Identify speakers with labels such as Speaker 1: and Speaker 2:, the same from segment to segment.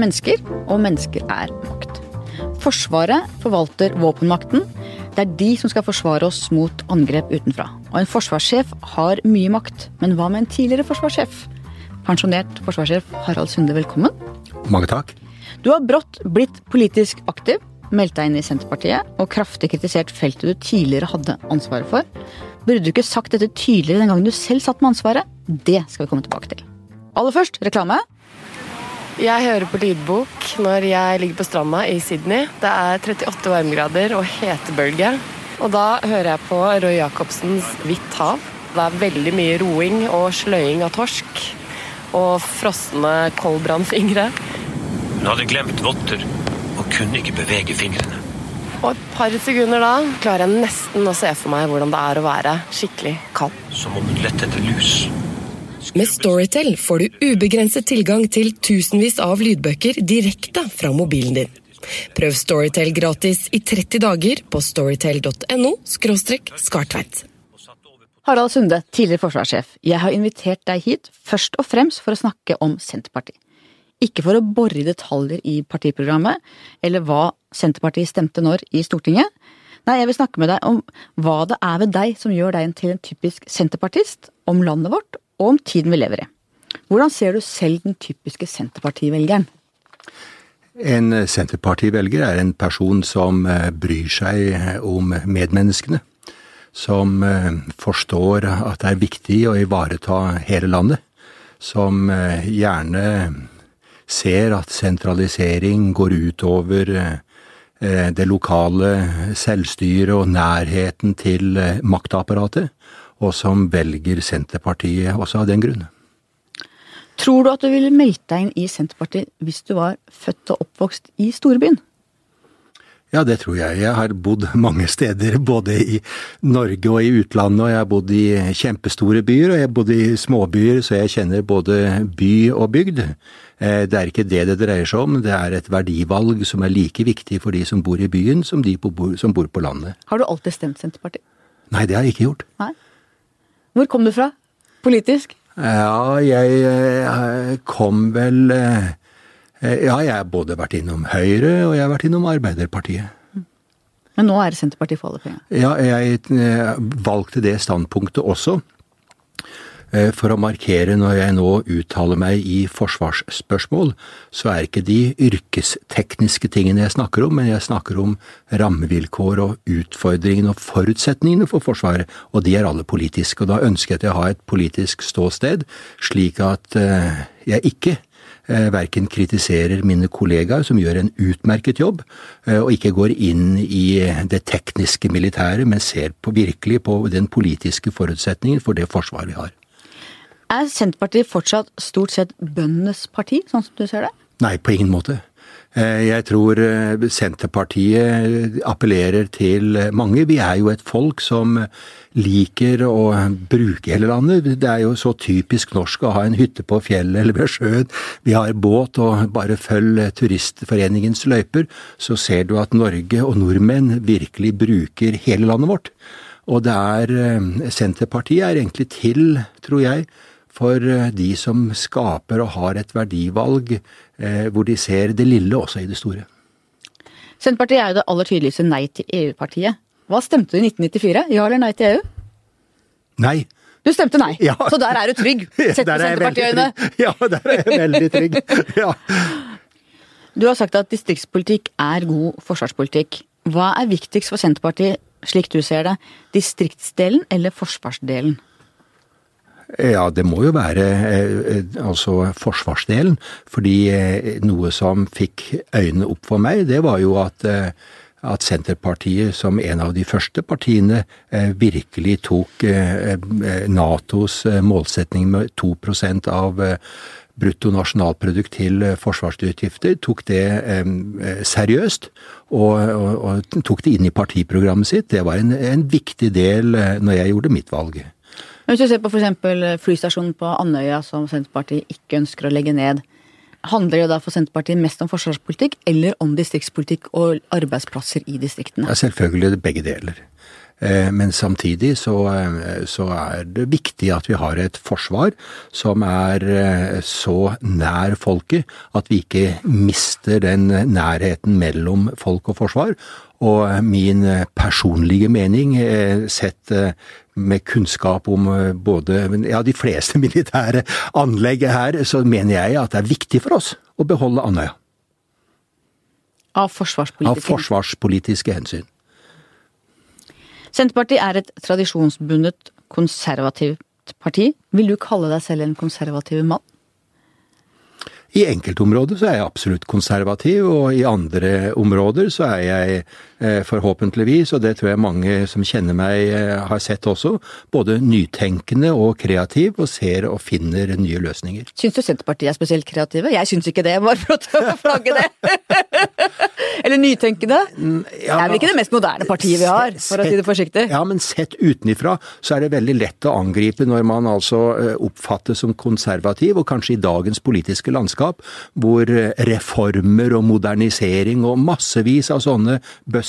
Speaker 1: er mennesker, og mennesker er makt. Forsvaret forvalter våpenmakten. Det er de som skal forsvare oss mot angrep utenfra. Og en forsvarssjef har mye makt. Men hva med en tidligere forsvarssjef? Pensjonert forsvarssjef Harald Sunde, velkommen.
Speaker 2: Mange takk.
Speaker 1: Du har brått blitt politisk aktiv, meldt deg inn i Senterpartiet og kraftig kritisert feltet du tidligere hadde ansvaret for. Burde du ikke sagt dette tydeligere den gangen du selv satt med ansvaret? Det skal vi komme tilbake til. Aller først reklame.
Speaker 3: Jeg hører på lydbok når jeg ligger på stranda i Sydney. Det er 38 varmegrader og hetebølge. Og da hører jeg på Roy Jacobsens 'Hvitt hav'. Det er veldig mye roing og sløying av torsk. Og frosne koldbrannfingre.
Speaker 4: Hun hadde glemt votter og kunne ikke bevege fingrene.
Speaker 3: Og et par sekunder da klarer jeg nesten å se for meg hvordan det er å være skikkelig kald.
Speaker 4: Som om hun lette etter lus.
Speaker 5: Med Storytel får du ubegrenset tilgang til tusenvis av lydbøker direkte fra mobilen din. Prøv Storytel gratis i 30 dager på storytel.no skartveit.
Speaker 1: Harald Sunde, tidligere forsvarssjef. Jeg har invitert deg hit først og fremst for å snakke om Senterpartiet. Ikke for å bore i detaljer i partiprogrammet, eller hva Senterpartiet stemte når i Stortinget. Nei, jeg vil snakke med deg om hva det er ved deg som gjør deg til en typisk senterpartist, om landet vårt og om tiden vi lever i. Hvordan ser du selv den typiske Senterpartivelgeren?
Speaker 2: En Senterpartivelger er en person som eh, bryr seg om medmenneskene. Som eh, forstår at det er viktig å ivareta hele landet. Som eh, gjerne ser at sentralisering går utover det lokale selvstyret og nærheten til maktapparatet, og som velger Senterpartiet også av den grunn.
Speaker 1: Tror du at du ville meldt deg inn i Senterpartiet hvis du var født og oppvokst i storbyen?
Speaker 2: Ja, det tror jeg. Jeg har bodd mange steder, både i Norge og i utlandet. Og jeg har bodd i kjempestore byer, og jeg har bodd i småbyer, så jeg kjenner både by og bygd. Det er ikke det det dreier seg om, det er et verdivalg som er like viktig for de som bor i byen, som de som bor på landet.
Speaker 1: Har du alltid stemt Senterpartiet?
Speaker 2: Nei, det har jeg ikke gjort.
Speaker 1: Nei. Hvor kom du fra? Politisk?
Speaker 2: Ja, jeg kom vel Ja, jeg har både vært innom Høyre, og jeg har vært innom Arbeiderpartiet.
Speaker 1: Men nå er Senterpartiet for alle penger?
Speaker 2: Ja, jeg valgte det standpunktet også. For å markere når jeg nå uttaler meg i forsvarsspørsmål, så er ikke de yrkestekniske tingene jeg snakker om, men jeg snakker om rammevilkår og utfordringene og forutsetningene for Forsvaret, og de er alle politiske. Og da ønsker jeg at jeg har et politisk ståsted, slik at jeg ikke verken kritiserer mine kollegaer, som gjør en utmerket jobb, og ikke går inn i det tekniske militæret, men ser på, virkelig på den politiske forutsetningen for det forsvaret vi har.
Speaker 1: Er Senterpartiet fortsatt stort sett bøndenes parti, sånn som du ser det?
Speaker 2: Nei, på ingen måte. Jeg tror Senterpartiet appellerer til mange. Vi er jo et folk som liker å bruke hele landet. Det er jo så typisk norsk å ha en hytte på fjellet eller ved sjøen. Vi har båt, og bare følg Turistforeningens løyper, så ser du at Norge og nordmenn virkelig bruker hele landet vårt. Og det er Senterpartiet er egentlig til, tror jeg, for de som skaper og har et verdivalg hvor de ser det lille også i det store.
Speaker 1: Senterpartiet er jo det aller tydeligste nei til EU-partiet. Hva stemte du i 1994? Ja eller nei til EU?
Speaker 2: Nei.
Speaker 1: Du stemte nei,
Speaker 2: ja.
Speaker 1: så der er du trygg? Sett med Senterpartiøyne.
Speaker 2: Ja, der er jeg veldig trygg. Ja.
Speaker 1: Du har sagt at distriktspolitikk er god forsvarspolitikk. Hva er viktigst for Senterpartiet, slik du ser det? Distriktsdelen eller forsvarsdelen?
Speaker 2: Ja, det må jo være altså forsvarsdelen. Fordi noe som fikk øynene opp for meg, det var jo at, at Senterpartiet som en av de første partiene virkelig tok Natos målsetning med 2% av bruttonasjonalprodukt til forsvarsutgifter, tok det seriøst og, og, og, tok det inn i partiprogrammet sitt. Det var en, en viktig del når jeg gjorde mitt valg.
Speaker 1: Hvis du ser på f.eks. flystasjonen på Andøya som Senterpartiet ikke ønsker å legge ned, handler det da for Senterpartiet mest om forsvarspolitikk eller om distriktspolitikk og arbeidsplasser i distriktene?
Speaker 2: Ja, selvfølgelig begge deler. Eh, men samtidig så, eh, så, er det viktig at vi har et forsvar som er eh, så nær folket at vi ikke mister den nærheten mellom folk og forsvar. Og min personlige mening, sett med kunnskap om både ja, de fleste militære anlegg her, så mener jeg at det er viktig for oss å beholde Andøya.
Speaker 1: Av forsvarspolitiske,
Speaker 2: Av forsvarspolitiske hensyn.
Speaker 1: Senterpartiet er et tradisjonsbundet konservativt parti. Vil du kalle deg selv en konservativ mann?
Speaker 2: I enkeltområder så er jeg absolutt konservativ, og i andre områder så er jeg forhåpentligvis, og det tror jeg mange som kjenner meg eh, har sett også, både nytenkende og kreativ, og ser og finner nye løsninger.
Speaker 1: Syns du Senterpartiet er spesielt kreative? Jeg syns ikke det, bare for å flagge det. Eller nytenkende?
Speaker 2: Mm,
Speaker 1: ja, det er vel ikke det mest moderne partiet vi har, for å si det forsiktig?
Speaker 2: Ja, men sett utenifra så er det veldig lett å angripe når man altså eh, oppfattes som konservativ, og kanskje i dagens politiske landskap hvor reformer og modernisering og massevis av sånne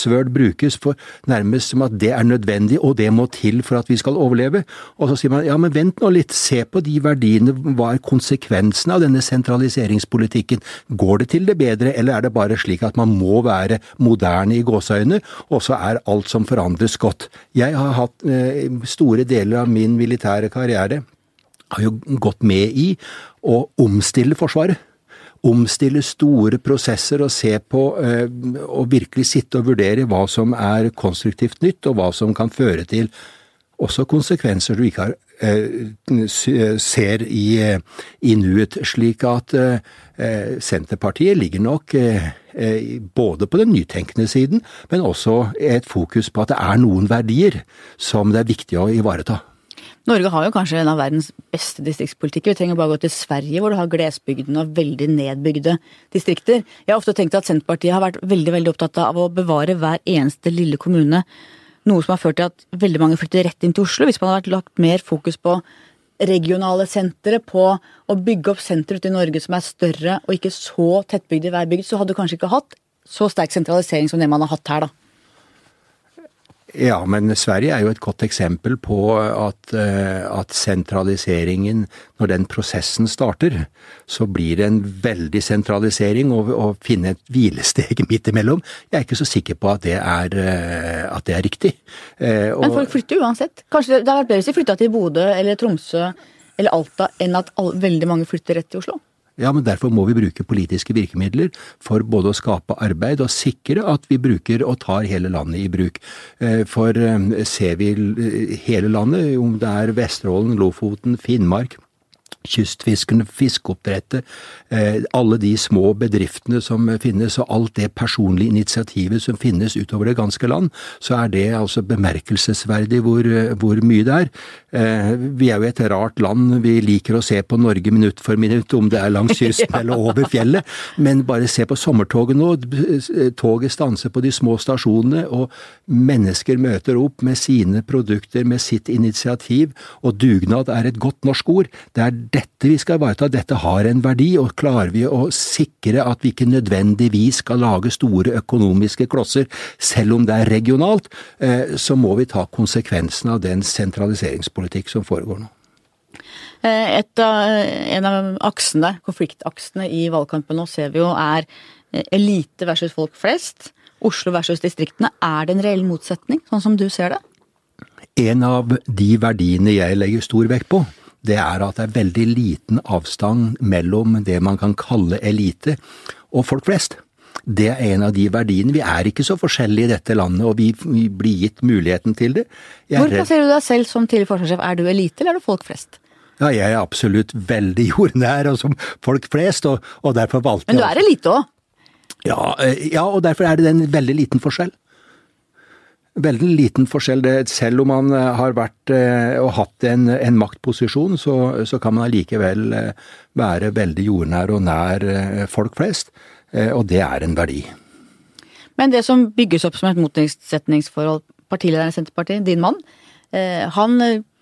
Speaker 2: buzzword brukes for nærmest som at det er nødvendig og det må til for at vi skal overleve. Og så sier man ja, men vent nå litt, se på de verdiene, hva er konsekvensen av denne sentraliseringspolitikken? Går det til det bedre, eller er det bare slik at man må være moderne i gåseøyne, og så er alt som forandres godt? Jeg har hatt eh, store deler av min militære karriere har jo gått med i å omstille Forsvaret. Omstille store prosesser og se på eh, og virkelig sitte og vurdere hva som er konstruktivt nytt, og hva som kan føre til også konsekvenser du ikke har, eh, ser i, i nuet. Slik at eh, Senterpartiet ligger nok både på den nytenkende siden, men også et fokus på at det er noen verdier som det er viktig å ivareta.
Speaker 1: Norge har jo kanskje en av verdens beste distriktspolitikker. Vi trenger bare gå til Sverige, hvor du har glesbygdene og veldig nedbygde distrikter. Jeg har ofte tenkt at Senterpartiet har vært veldig veldig opptatt av å bevare hver eneste lille kommune. Noe som har ført til at veldig mange flytter rett inn til Oslo. Hvis man hadde lagt mer fokus på regionale sentre, på å bygge opp sentre ute i Norge som er større og ikke så tettbygde i hver bygd, så hadde du kanskje ikke hatt så sterk sentralisering som det man har hatt her, da.
Speaker 2: Ja, men Sverige er jo et godt eksempel på at, eh, at, sentraliseringen, når den prosessen starter, så blir det en veldig sentralisering å finne et hvilesteg midt imellom. Jeg er ikke så sikker på at det er, eh, at det er riktig.
Speaker 1: Eh, og, men folk flytter uansett. Kanskje det, hadde vært bedre hvis de flytta til Bodø eller Tromsø eller Alta enn at all, veldig mange flytter rett til Oslo?
Speaker 2: Ja, men derfor må vi bruke politiske virkemidler for både å skape arbeid og sikre at vi bruker og tar hele landet i bruk. Eh, for eh, ser vi hele landet, om det er Vesterålen, Lofoten, Finnmark, kystfiskerne, fiskeoppdrettet, eh, alle de små bedriftene som finnes, og alt det personlige initiativet som finnes utover det ganske land, så er det altså bemerkelsesverdig hvor, hvor mye det er. Eh, vi er jo et rart land, vi liker å se på Norge minutt for minutt, om det er langs kysten eller over fjellet, men bare se på sommertoget nå. Toget stanser på de små stasjonene, og mennesker møter opp med sine produkter, med sitt initiativ, og dugnad er et godt norsk ord. Det er dette vi skal ivareta, dette har en verdi, og klarer vi å sikre at vi ikke nødvendigvis skal lage store økonomiske klosser, selv om det er regionalt, eh, så må vi ta konsekvensen av den sentraliseringspolitikk som foregår nå.
Speaker 1: Et av, en av aksene, konfliktaksene i valgkampen nå ser vi jo er eh, elite versus folk flest. Oslo versus distriktene. Er det en reell motsetning, sånn som du ser det?
Speaker 2: En av de verdiene jeg legger stor vekt på, det er at det er veldig liten avstand mellom det man kan kalle elite og folk flest. Det er en av de verdiene. Vi er ikke så forskjellige i dette landet, og vi, vi blir gitt muligheten til det.
Speaker 1: Jeg Hvor plasserer du deg selv som tidligere forsvarssjef? Er du elite, eller er du folk flest?
Speaker 2: Ja, jeg er absolutt veldig jordnær og som folk flest, og, og derfor valgte
Speaker 1: jeg Men du er elite òg?
Speaker 2: Ja, eh, ja, og derfor er det en veldig liten forskjell veldig liten forskjell. Selv om man eh, har vært eh, og hatt en, en maktposisjon, så, så, kan man allikevel eh, være veldig jordnær og nær folk flest. Og det er en verdi.
Speaker 1: Men det som bygges opp som et motsetningsforhold, partilederen i Senterpartiet, din mann, han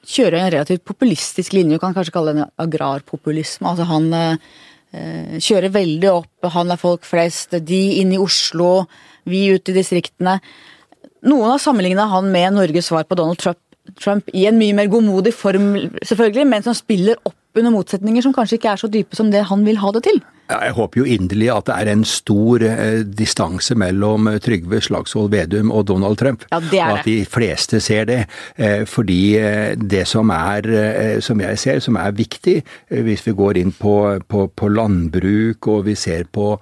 Speaker 1: kjører en relativt populistisk linje, du kan kanskje kalle det en agrarpopulisme. Altså han kjører veldig opp, han er folk flest, de inn i Oslo, vi ute i distriktene. Noen har sammenligna han med Norges svar på Donald Trump, Trump i en mye mer godmodig form, selvfølgelig, men som spiller opp under motsetninger som kanskje ikke er så dype som det han vil ha det til.
Speaker 2: Jeg håper jo inderlig at det er en stor eh, distanse mellom eh, Trygve Slagsvold Vedum og Donald Trump.
Speaker 1: Ja, det er det.
Speaker 2: og at de fleste ser det. Eh, fordi det som er, eh, som jeg ser, som er viktig, hvis vi går inn på, på, på landbruk og vi ser på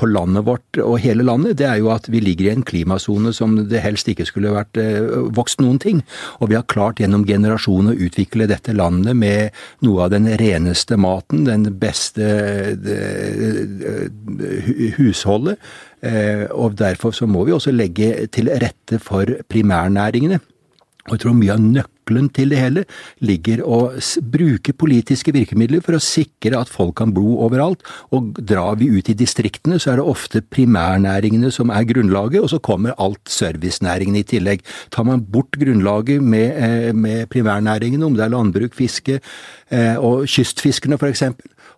Speaker 2: på landet vårt og hele landet, det er jo at vi ligger i en klimasone som det helst ikke skulle vært eh, vokst noen ting. Og vi har klart gjennom generasjoner å utvikle dette landet med noe av den reneste maten, den beste husholdet. Eh, og derfor så må vi også legge til rette for primærnæringene. Og jeg tror mye av nøkkelen til det hele ligger å bruke politiske virkemidler for å sikre at folk kan bo overalt. Og drar vi ut i distriktene, så er det ofte primærnæringene som er grunnlaget, og så kommer alt servicenæringene i tillegg. Tar man bort grunnlaget med, eh, med primærnæringene, om det er landbruk, fiske eh, og kystfiskerne f.eks.,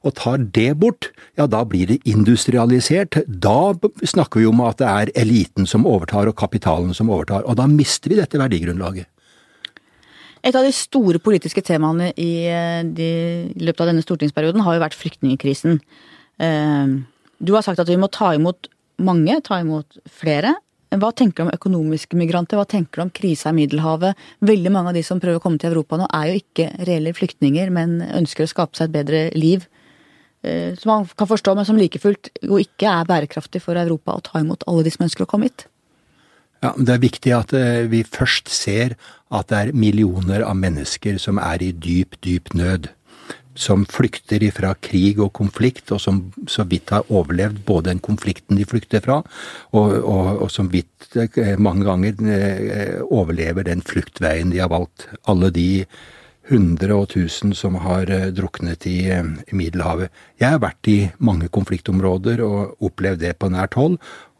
Speaker 2: og tar det bort, ja da blir det industrialisert. Da snakker vi om at det er eliten som overtar og kapitalen som overtar, og da mister vi dette verdigrunnlaget.
Speaker 1: Et av de store politiske temaene i, eh, de, i løpet av denne stortingsperioden har jo vært flyktningkrisen. Eh, du har sagt at vi må ta imot mange, ta imot flere. Hva tenker du om økonomiske migranter, hva tenker du om krisa i Middelhavet? Veldig mange av de som prøver å komme til Europa nå, er jo ikke reelle flyktninger, men ønsker å skape seg et bedre liv. Eh, som man kan forstå, men som like fullt jo ikke er bærekraftig for Europa å ta imot alle de som ønsker å komme hit.
Speaker 2: Ja, Det er viktig at vi først ser at det er millioner av mennesker som er i dyp, dyp nød. Som flykter ifra krig og konflikt, og som så vidt har overlevd både den konflikten de flykter fra, og, og, og som vidt eh, mange ganger eh, overlever den fluktveien de har valgt. Alle de hundre og tusen som har eh, druknet i, i Middelhavet. Jeg har vært i mange konfliktområder og opplevd det på nært hold,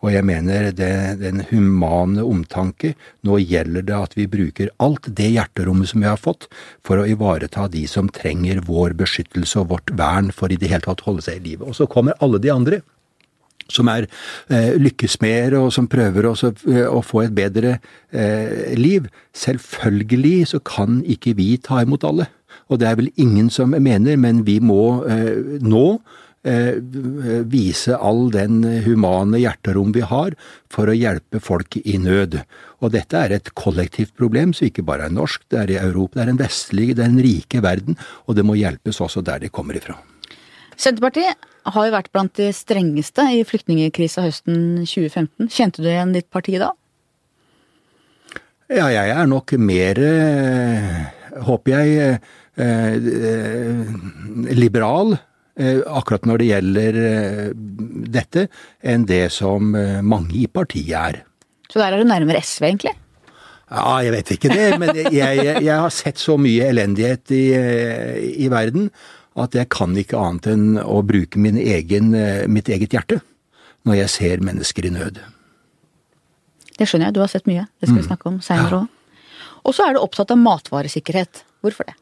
Speaker 2: og jeg mener det, den humane omtanke Nå gjelder det at vi bruker alt det hjerterommet som vi har fått, for å ivareta de som trenger vår beskyttelse og vårt vern for i det hele tatt holde seg i live. Og så kommer alle de andre som er eh, lykkesmeder og som prøver også, eh, å få et bedre eh, liv. Selvfølgelig så kan ikke vi ta imot alle. Og det er vel ingen som mener, men vi må eh, nå vise all den humane hjerterom vi har for å hjelpe folk i nød. Og dette er et kollektivt problem som ikke bare er norsk, det er i Europa, det er en vestlig, det er en rike verden, og det må hjelpes også der de kommer ifra.
Speaker 1: Senterpartiet har jo vært blant de strengeste i flyktningkrisa høsten 2015. Kjente du igjen ditt parti da?
Speaker 2: Ja, jeg er nok mer, eh, håper jeg, eh, liberal Eh, akkurat når det gjelder eh, dette, enn det som eh, mange i partiet er.
Speaker 1: Så der er du nærmere SV, egentlig?
Speaker 2: Ja, jeg vet ikke det, men jeg, jeg, jeg har sett så mye elendighet i, i, verden at jeg kan ikke annet enn å bruke egen, mitt eget hjerte når jeg ser mennesker i nød.
Speaker 1: Det skjønner jeg, du har sett mye. Det skal vi mm. snakke om seinere òg. Ja. Og så er du opptatt av matvaresikkerhet. Hvorfor det?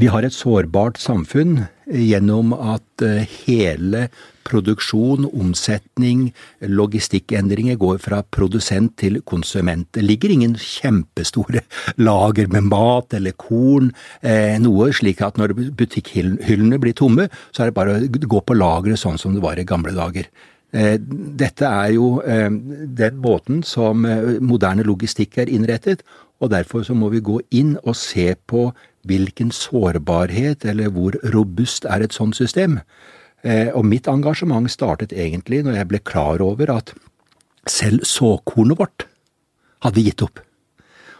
Speaker 2: Vi har et sårbart samfunn gjennom at eh, hele produksjon, omsetning, logistikkendringer går fra produsent til konsument. Det ligger ingen kjempestore lager med mat eller korn, eh, noe slik at når butikkhyllene blir tomme, så er det bare å gå på lageret sånn som det var i gamle dager. Eh, dette er jo den måten som moderne logistikk er innrettet, og derfor så må vi gå inn og se på hvilken sårbarhet eller hvor robust er et sånt system. Eh, og mitt engasjement startet egentlig når jeg ble klar over at selv såkornet vårt hadde gitt opp.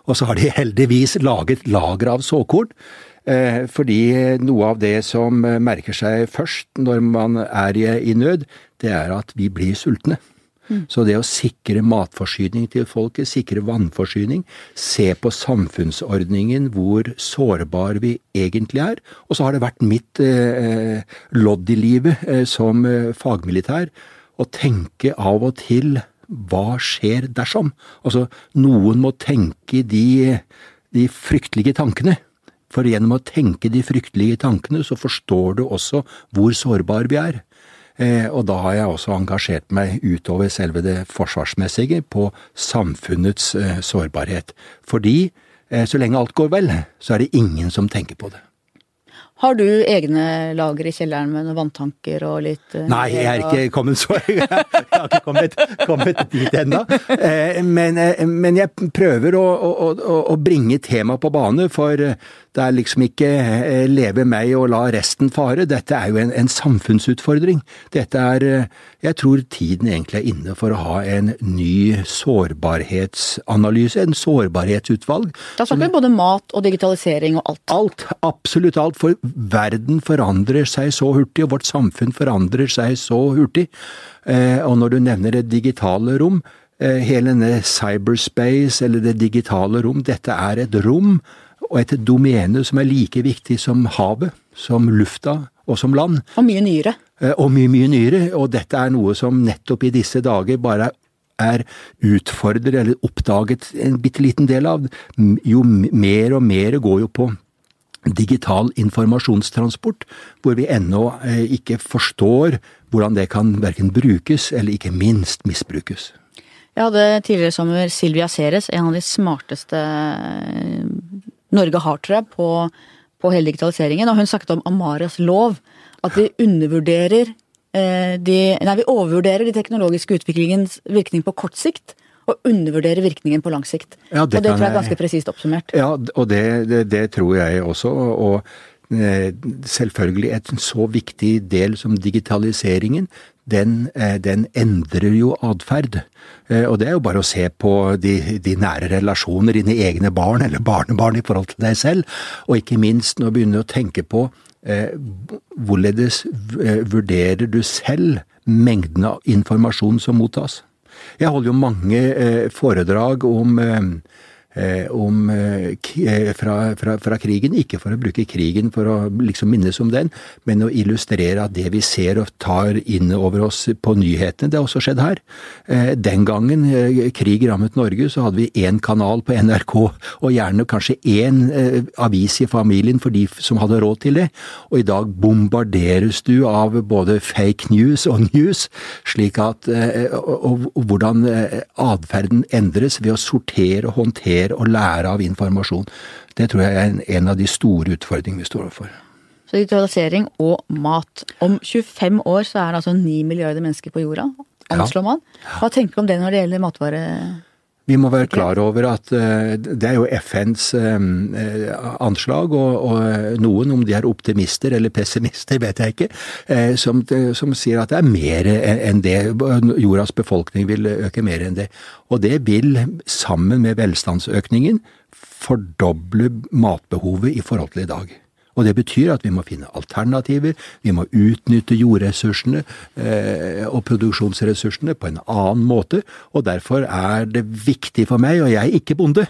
Speaker 2: Og så har de heldigvis laget lager av såkorn, eh, fordi noe av det som merker seg først når man er i nød, det er at vi blir sultne. Så det å sikre matforsyning til folket, sikre vannforsyning, se på samfunnsordningen hvor sårbar vi egentlig er. Og så har det vært mitt eh, lodd i livet eh, som eh, fagmilitær å tenke av og til hva skjer dersom? Altså, noen må tenke de, de fryktelige tankene. For gjennom å tenke de fryktelige tankene, så forstår du også hvor sårbare vi er. Eh, og da har jeg også engasjert meg utover selve det forsvarsmessige på samfunnets eh, sårbarhet. Fordi eh, så lenge alt går vel, så er det ingen som tenker på det.
Speaker 1: Har du egne lager i kjelleren med noen vanntanker og litt
Speaker 2: Nei, jeg er ikke kommet så Jeg har ikke kommet, kommet dit ennå. Men, men, jeg prøver å, å, å, å bringe temaet på bane, for det er liksom ikke leve meg og la resten fare. Dette er jo en, en samfunnsutfordring. Dette er Jeg tror tiden egentlig er inne for å ha en ny sårbarhetsanalyse, en sårbarhetsutvalg.
Speaker 1: Da snakker vi både mat og digitalisering og alt.
Speaker 2: Alt, absolutt alt. For verden forandrer seg så hurtig, og vårt samfunn forandrer seg så hurtig. Eh, og når du nevner det digitale rom, eh, hele denne cyberspace, eller det digitale rom, dette er et rom og et domene som er like viktig som havet, som lufta og som land.
Speaker 1: Og mye nyere.
Speaker 2: Eh, og mye, mye nyere. Og dette er noe som nettopp i disse dager bare er utfordret eller oppdaget en bitte liten del av. Jo mer og mer går jo på digital informasjonstransport, hvor vi ennå eh, ikke forstår hvordan det kan verken brukes eller ikke minst misbrukes.
Speaker 1: Jeg hadde tidligere sommer Silvia Ceres, en av de smarteste eh, Norge har, tror jeg, på, på hele digitaliseringen. Og hun snakket om Amaras lov. At vi undervurderer eh, de Nei, vi overvurderer de teknologiske utviklingens virkning på kort sikt og undervurdere virkningen på lang sikt. Ja, det og det tror jeg er ganske presist oppsummert.
Speaker 2: Ja, og det, det, det, tror jeg også. og Selvfølgelig et så viktig del som digitaliseringen, den, eh, den endrer jo atferd. Eh, og det er jo bare å se på de, de, nære relasjoner, dine egne barn eller barnebarn i forhold til deg selv, og ikke minst nå du å tenke på eh, hvorledes vurderer du selv mengden av informasjon som mottas. Jeg holder jo mange eh, foredrag om eh, Eh, om, eh, fra, fra, fra, krigen. Ikke for å bruke krigen for å liksom minnes om den, men å illustrere at det vi ser og tar inn over oss på nyhetene, det har også skjedd her. Eh, den gangen krig rammet Norge, så hadde vi én kanal på NRK, og gjerne kanskje én avis i familien for de som hadde råd til det. Og i dag bombarderes du av både fake news og news, slik at og, og hvordan atferden endres ved å sortere og håndtere mer og lære av informasjon. Det tror jeg er en av de store utfordringene vi står overfor.
Speaker 1: Så digitalisering og mat. Om 25 år så er det altså 9 milliarder mennesker på jorda, anslår man. Hva tenker du om det når det gjelder matvare?
Speaker 2: Vi må være klar over at eh, det er jo FNs eh, anslag, og, noen, om de er optimister eller pessimister, vet jeg ikke, eh, som, som sier at det er mer enn det. Jordas befolkning vil øke mer enn det. Og det vil, sammen med velstandsøkningen, fordoble matbehovet i forhold til i dag. Og det betyr at vi må finne alternativer, vi må utnytte jordressursene eh, og produksjonsressursene på en annen måte, og derfor er det viktig for meg, og jeg er ikke bonde,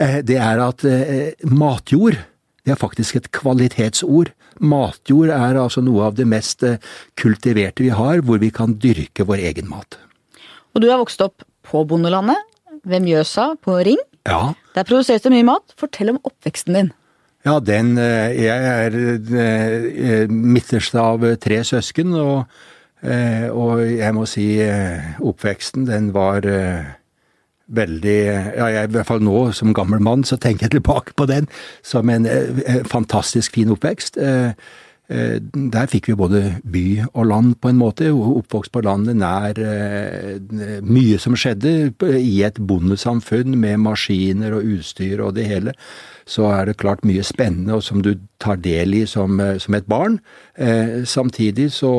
Speaker 2: eh, det er at eh, matjord det er faktisk et kvalitetsord. Matjord er altså noe av det mest eh, kultiverte vi har, hvor vi kan dyrke vår egen mat.
Speaker 1: Og du har vokst opp på bondelandet, ved Mjøsa, på Ring.
Speaker 2: Ja.
Speaker 1: Der produseres det mye mat. Fortell om oppveksten din.
Speaker 2: Ja, den eh, Jeg er eh, midterste av tre søsken, og, eh, og, jeg må si oppveksten, den var veldig Ja, jeg, i hvert fall nå som gammel mann, så tenker jeg tilbake på den som en fantastisk fin oppvekst. Eh, der fikk vi både by og land, på en måte. Oppvokst på landet nær eh, mye som skjedde i et bondesamfunn med maskiner og utstyr og det hele. Så er det klart mye spennende, og som du tar del i som, eh, som et barn. Samtidig så,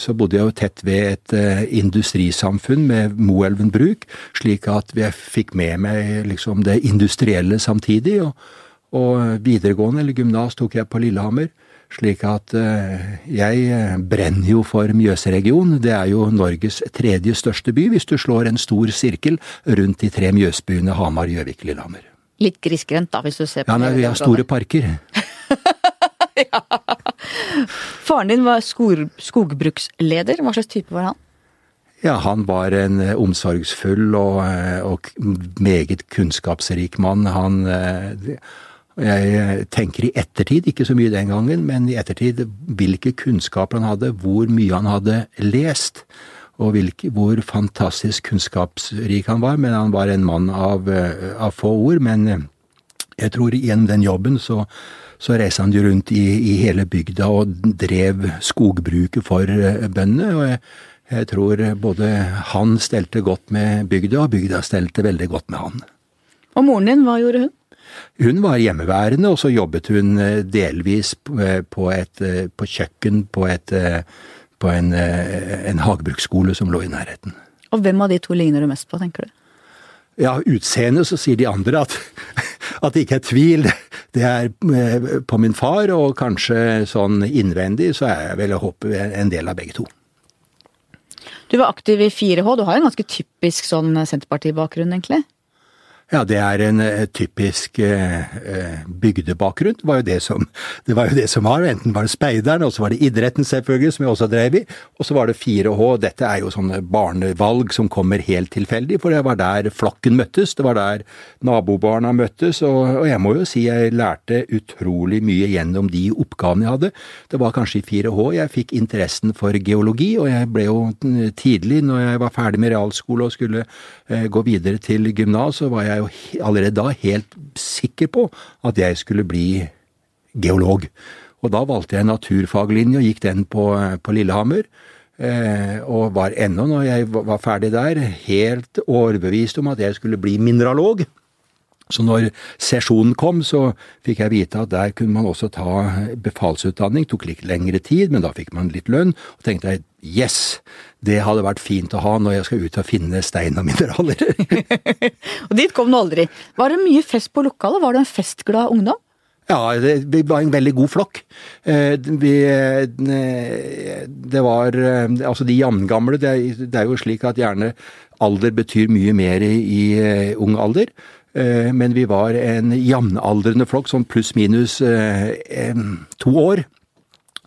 Speaker 2: så, bodde jeg jo tett ved et industrisamfunn med Moelven bruk, slik at jeg fikk med meg liksom det industrielle samtidig. Og, og videregående, eller gymnas, tok jeg på Lillehammer. Slik at eh, jeg eh, brenner jo for Mjøsregionen. Det er jo Norges tredje største by, hvis du slår en stor sirkel rundt de tre Mjøsbyene Hamar, Gjøvik, Lillehammer.
Speaker 1: Litt grisgrendt, da, hvis du ser på
Speaker 2: Ja, nei, vi har store parker.
Speaker 1: ja. Faren din var skog, skogbruksleder. Hva slags type var han?
Speaker 2: Ja, han var en eh, omsorgsfull og, og meget kunnskapsrik mann. Han jeg tenker i ettertid, ikke så mye den gangen, men i ettertid hvilke kunnskaper han hadde, hvor mye han hadde lest, og hvilke, hvor fantastisk kunnskapsrik han var. Men han var en mann av, av få ord. Men jeg tror gjennom den jobben så, så reiste han rundt i, i, hele bygda og drev skogbruket for bøndene. og jeg, jeg tror både han stelte godt med bygda, og bygda stelte veldig godt med han.
Speaker 1: Og moren din, hva gjorde hun?
Speaker 2: Hun var hjemmeværende, og så jobbet hun eh, delvis eh, på, et, eh, på kjøkken på, et, på en, en hagebruksskole som lå i nærheten.
Speaker 1: Og hvem av de to ligner du mest på, tenker du?
Speaker 2: Ja, utseendet så sier de andre at, at det ikke er tvil. Det er på min far, og kanskje sånn innvendig så er jeg vel å håpe en del av begge to.
Speaker 1: Du var aktiv i 4H, du har en ganske typisk sånn Senterparti-bakgrunn, egentlig?
Speaker 2: Ja, det er en uh, typisk uh, bygdebakgrunn. Det var, jo det, som, det var det som var. Enten var det speideren, og så var det idretten selvfølgelig, som jeg også drev i. Og så var det 4H. Dette er jo sånne barnevalg som kommer helt tilfeldig, for det var der flokken møttes. Det var der nabobarna møttes, og, og jeg må jo si jeg lærte utrolig mye gjennom de oppgavene jeg hadde. Det var kanskje i 4H jeg fikk interessen for geologi, og jeg ble jo tidlig, når jeg var ferdig med realskole og skulle gå videre til gymnas, så var jeg jo allerede da helt sikker på at jeg skulle bli geolog. Og da valgte jeg naturfaglinje og gikk den på, på Lillehammer. Eh, og var ennå, når jeg var ferdig der, helt overbevist om at jeg skulle bli mineralog. Så når sesjonen kom, så fikk jeg vite at der kunne man også ta befalsutdanning. Tok litt lengre tid, men da fikk man litt lønn. Og tenkte jeg yes, det hadde vært fint å ha når jeg skal ut og finne stein og mineraler.
Speaker 1: og dit kom du aldri. Var det mye fest på lokalet? Var du en festglad ungdom?
Speaker 2: Ja, det, vi var en veldig god flokk. Eh, vi, eh, det var eh, Altså, de jevngamle, det, det er jo slik at gjerne alder betyr mye mer i ung alder. Eh, men vi var en jevnaldrende flokk, sånn pluss-minus eh, to år,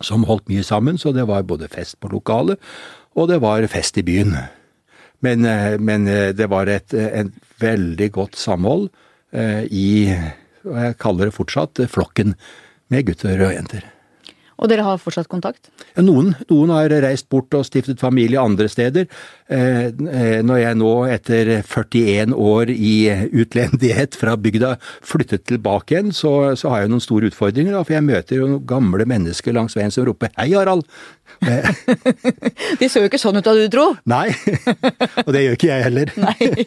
Speaker 2: som holdt mye sammen. Så det var både fest på lokalet, og det var fest i byen. Men, eh, men det var et, et, veldig godt samhold i, og jeg kaller det fortsatt, flokken med gutter og jenter.
Speaker 1: Og dere har fortsatt kontakt?
Speaker 2: Ja, noen. Noen har reist bort og stiftet familie andre steder. Eh, eh, når jeg nå, etter 41 år i utlendighet fra bygda, flyttet tilbake igjen, så, så har jeg noen store utfordringer. For jeg møter jo gamle mennesker langs veien som roper 'hei, Harald'.
Speaker 1: De så jo ikke sånn ut da du dro.
Speaker 2: Nei, og det gjør ikke jeg heller.
Speaker 1: Nei.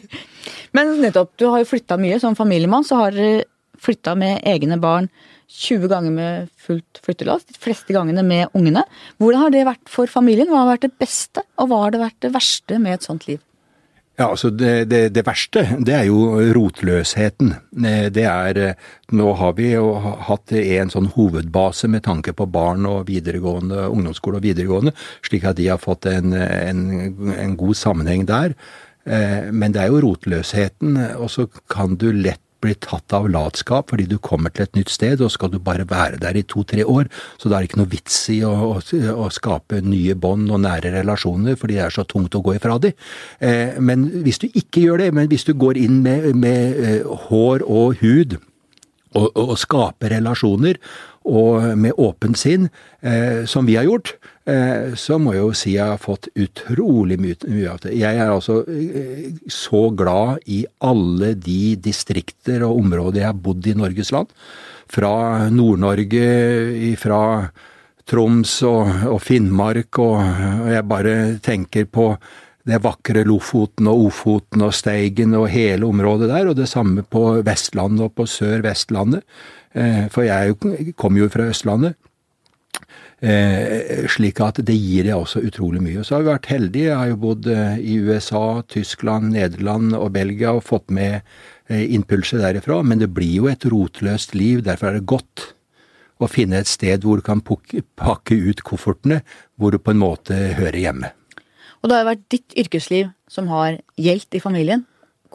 Speaker 1: Men nettopp, du har jo flytta mye. Som familiemann så har dere flytta med egne barn 20 ganger med fullt flyttelass, de fleste gangene med ungene. Hvordan har det vært for familien? Hva har vært det beste, og hva har det vært det verste med et sånt liv?
Speaker 2: Ja, altså det, det, det, verste, det er jo rotløsheten. Det er Nå har vi jo hatt en sånn hovedbase med tanke på barn og videregående, ungdomsskole og videregående, slik at de har fått en, en, en god sammenheng der. Eh, men det er jo rotløsheten, og så kan du lett blir tatt av latskap fordi du kommer til et nytt sted, og skal du bare være der i to-tre år, så da er det ikke noe vits i å, å, å skape nye bånd og nære relasjoner, fordi det er så tungt å gå ifra de. Eh, men hvis du ikke gjør det, men hvis du går inn med, med eh, hår og hud og, og, og skaper relasjoner, og med åpent sinn, eh, som vi har gjort, så må jeg jo si jeg har fått utrolig mye, mye av det. Jeg er altså eh, så glad i alle de distrikter og områder jeg har bodd i Norges land. Fra Nord-Norge, fra Troms og, og Finnmark, og, og jeg bare tenker på det vakre Lofoten og Ofoten og Steigen og hele området der, og det samme på Vestlandet og på Sør-Vestlandet. Eh, for jeg kommer jo fra Østlandet. Eh, slik at det gir deg også utrolig mye. Så har vi vært heldige. Jeg har jo bodd eh, i USA, Tyskland, Nederland og Belgia og fått med impulser derifra. Men det blir jo et rotløst liv. Derfor er det godt å finne et sted hvor du kan pakke ut koffertene, hvor du på en måte hører hjemme.
Speaker 1: Og det har jo vært ditt yrkesliv som har gjeldt i familien.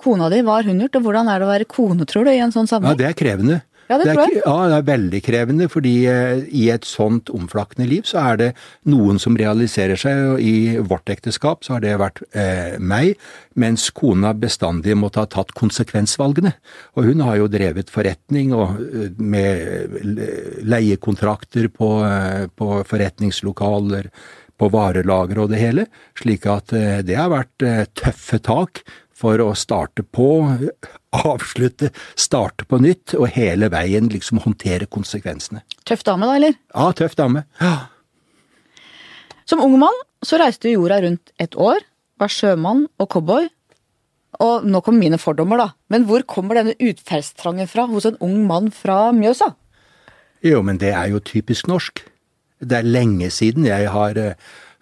Speaker 1: Kona di, hun gjort, og hvordan er det å være kone, tror du, i en sånn sammenheng?
Speaker 2: Ja, det er krevende.
Speaker 1: Ja, det
Speaker 2: er,
Speaker 1: tror jeg.
Speaker 2: Ja, det er veldig krevende, fordi eh, i et sånt omflakkende liv så er det noen som realiserer seg, og i vårt ekteskap så har det vært eh, meg, mens kona bestandig måtte ha tatt konsekvensvalgene. Og hun har jo drevet forretning og eh, med leiekontrakter på, eh, på forretningslokaler, på varelager og det hele, slik at det har vært tøffe tak for å starte på, avslutte, starte på nytt, og hele veien liksom håndtere konsekvensene.
Speaker 1: Tøff dame, da, eller?
Speaker 2: Ja, tøff dame. Ja.
Speaker 1: Som ung mann så reiste du jorda rundt et år, var sjømann og cowboy. Og nå kommer mine fordommer, da. Men hvor kommer denne utferdstrangen fra hos en ung mann fra Mjøsa?
Speaker 2: Jo, men det er jo typisk norsk. Det er lenge siden jeg har eh,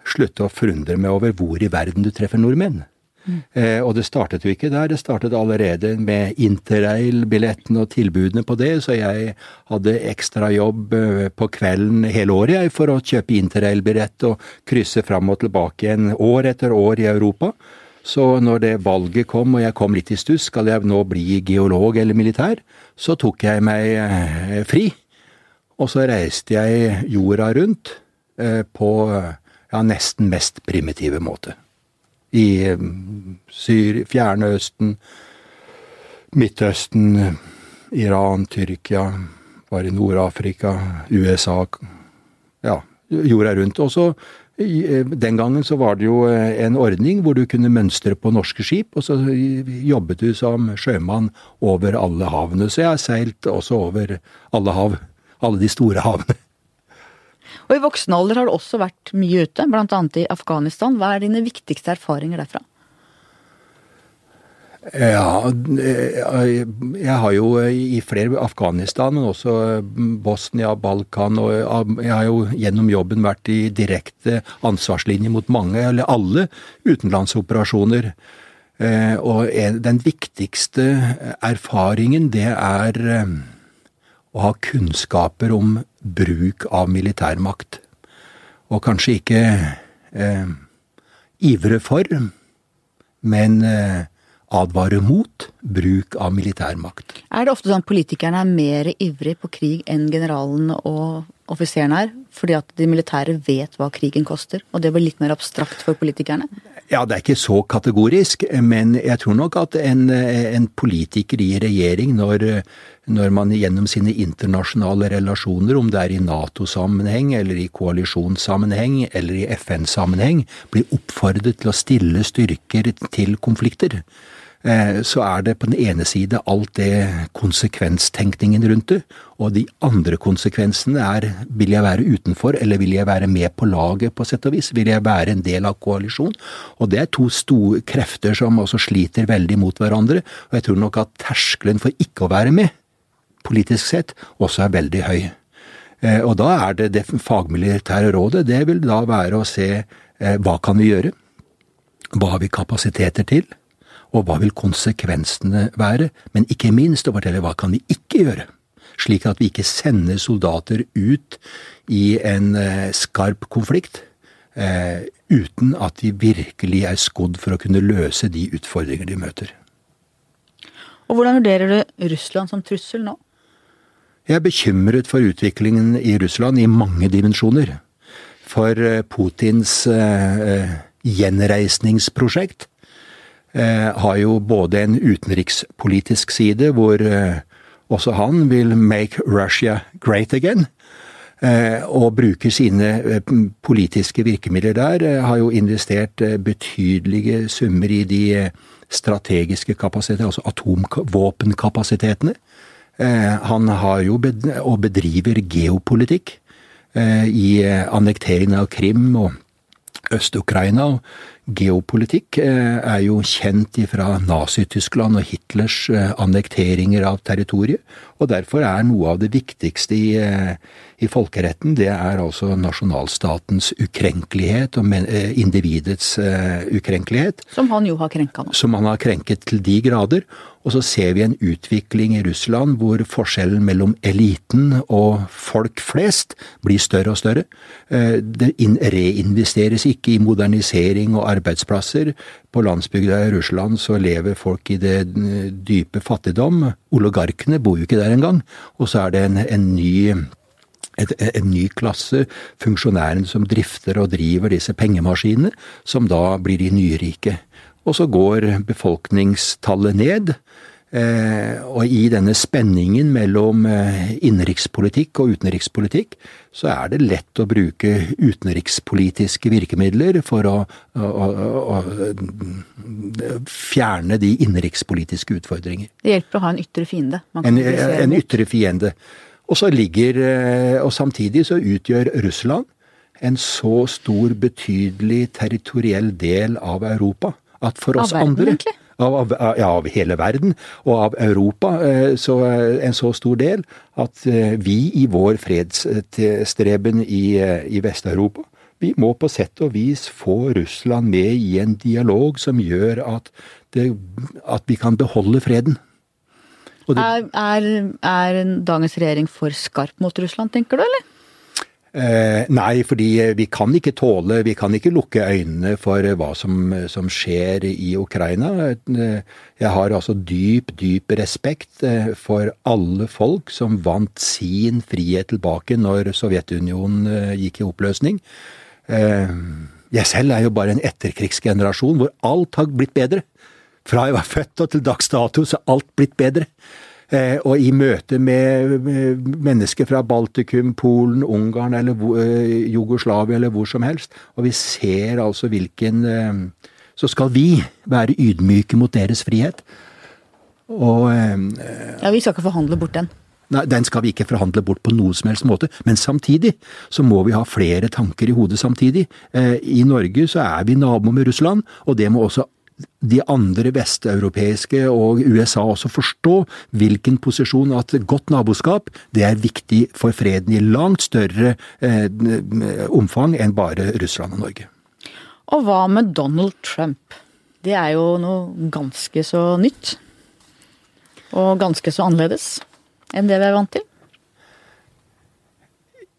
Speaker 2: sluttet å forundre meg over hvor i verden du treffer nordmenn. Eh, og det startet jo ikke der, det startet allerede med interrail-billettene og tilbudene på det, så jeg hadde ekstrajobb eh, på kvelden hele året jeg for å kjøpe interrail-billett og krysse fram og tilbake igjen år etter år i Europa. Så når det valget kom og jeg kom litt i stuss, skal jeg nå bli geolog eller militær, så tok jeg meg eh, fri. Og så reiste jeg jorda rundt eh, på ja, nesten mest primitive måte. I eh, Syr, Fjerne Østen, Midtøsten, Iran, Tyrkia, var i Nord-Afrika, USA Ja, jorda rundt. Og så den gangen så var det jo eh, en ordning hvor du kunne mønstre på norske skip, og så jobbet du som sjømann over alle havene. Så jeg har seilt også over alle hav. Alle de store havene.
Speaker 1: Og i voksen alder har du også vært mye ute, annet i Afghanistan. Hva er dine viktigste erfaringer derfra?
Speaker 2: Ja, eh, jeg har jo i flere Afghanistan, men også Bosnia, Balkan, og jeg har jo gjennom jobben vært i direkte ansvarslinje mot mange, eller alle, utenlandsoperasjoner. Eh, Og den viktigste erfaringen, det er eh, å ha kunnskaper om bruk av militærmakt. Og kanskje ikke eh, ivre for, men eh, advare mot bruk av militærmakt.
Speaker 1: Er det ofte sånn at politikerne er mer ivrig på krig enn generalen og offiseren er? Fordi at de militære vet hva krigen koster, og det blir litt mer abstrakt for politikerne?
Speaker 2: Ja, det er ikke så kategorisk, men jeg tror nok at en, en politiker i regjering, når, når man gjennom sine internasjonale relasjoner, om det er i Nato-sammenheng eller i koalisjonssammenheng eller i FN-sammenheng, blir oppfordret til å stille styrker til konflikter, så er det på den ene side alt det konsekvenstenkningen rundt det, og de andre konsekvensene er vil jeg være utenfor, eller vil jeg være med på laget på sett og vis? Vil jeg være en del av koalisjon? Og det er to store krefter som også sliter veldig mot hverandre, og jeg tror nok at terskelen for ikke å være med, politisk sett, også er veldig høy. Eh, Og da er det det fagmilitære rådet, det vil da være å se eh, hva kan vi gjøre? Hva har vi kapasiteter til? Og hva vil konsekvensene være? Men ikke minst å fortelle hva kan vi ikke gjøre? Slik at vi ikke sender soldater ut i en eh, skarp konflikt eh, uten at de virkelig er skodd for å kunne løse de utfordringer de møter.
Speaker 1: Og hvordan vurderer du Russland som trussel nå?
Speaker 2: Jeg er bekymret for utviklingen i Russland i mange dimensjoner. For eh, Putins eh, gjenreisningsprosjekt har jo både en utenrikspolitisk side, hvor eh, også han vil make Russia great again. Eh, og bruker sine eh, politiske virkemidler der. Eh, har jo investert eh, betydelige summer i de eh, strategiske kapasitetene, altså atomvåpenkapasitetene. Eh, han har jo og bedriver geopolitikk eh, i eh, annekteringen av Krim og Øst-Ukraina. Geopolitikk eh, er jo kjent fra Nazi-Tyskland og Hitlers eh, annekteringer av territoriet, og derfor er noe av det viktigste i, eh, i folkeretten, det er altså nasjonalstatens ukrenkelighet og individets ukrenkelighet
Speaker 1: Som han jo har krenka nå.
Speaker 2: som han har krenket til de grader. Og så ser vi en utvikling i Russland hvor forskjellen mellom eliten og folk flest blir større og større. Det reinvesteres ikke i modernisering og arbeidsplasser. På landsbygda i Russland så lever folk i det dype fattigdom. Oligarkene bor jo ikke der engang. Og så er det en, en ny et, en ny klasse, funksjonærene som drifter og driver disse pengemaskinene, som da blir de nyrike. Og så går befolkningstallet ned. Eh, og i denne spenningen mellom eh, innenrikspolitikk og utenrikspolitikk, så er det lett å bruke utenrikspolitiske virkemidler for å, å, å, å fjerne de innenrikspolitiske utfordringer.
Speaker 1: Det hjelper å ha en ytre fiende.
Speaker 2: En, en, ytre fiende. Og så ligger eh, Og samtidig så utgjør Russland en så stor, betydelig territoriell del av Europa at for oss andre
Speaker 1: egentlig?
Speaker 2: Av, av, av hele verden og av Europa eh, så en så stor del at eh, vi i vår fredsstreben i, eh, i Vest-Europa vi må på sett og vis få Russland med i en dialog som gjør at, det, at vi kan beholde freden. Det,
Speaker 1: Er, er, er dagens regjering for skarp mot Russland, tenker du, eller?
Speaker 2: Eh, nei, fordi vi kan ikke tåle, vi kan ikke lukke øynene for hva som, som skjer i Ukraina. Eh, Jeg har altså dyp, dyp respekt eh, for alle folk som vant sin frihet tilbake når Sovjetunionen eh, gikk i oppløsning. Eh, Jeg selv er jo bare en etterkrigsgenerasjon hvor alt har blitt bedre. Fra jeg var født og til dags dato så har alt blitt bedre. Eh, og i møte med, mennesker fra Baltikum, Polen, Ungarn eller eh, Jugoslavia eller hvor som helst, og vi ser altså hvilken eh, Så skal vi være ydmyke mot deres frihet. Og
Speaker 1: Ja, Vi skal ikke forhandle bort den.
Speaker 2: Nei, Den skal vi ikke forhandle bort på noen som helst måte, men samtidig så må vi ha flere tanker i hodet samtidig. Eh, I Norge så er vi nabo med Russland, og det må også de andre vesteuropeiske og USA også forstå hvilken posisjon at godt naboskap det er viktig for freden i langt større eh, omfang enn bare Russland og Norge.
Speaker 1: Og hva med Donald Trump? Det er jo noe ganske så nytt. Og ganske så annerledes enn det vi er vant til.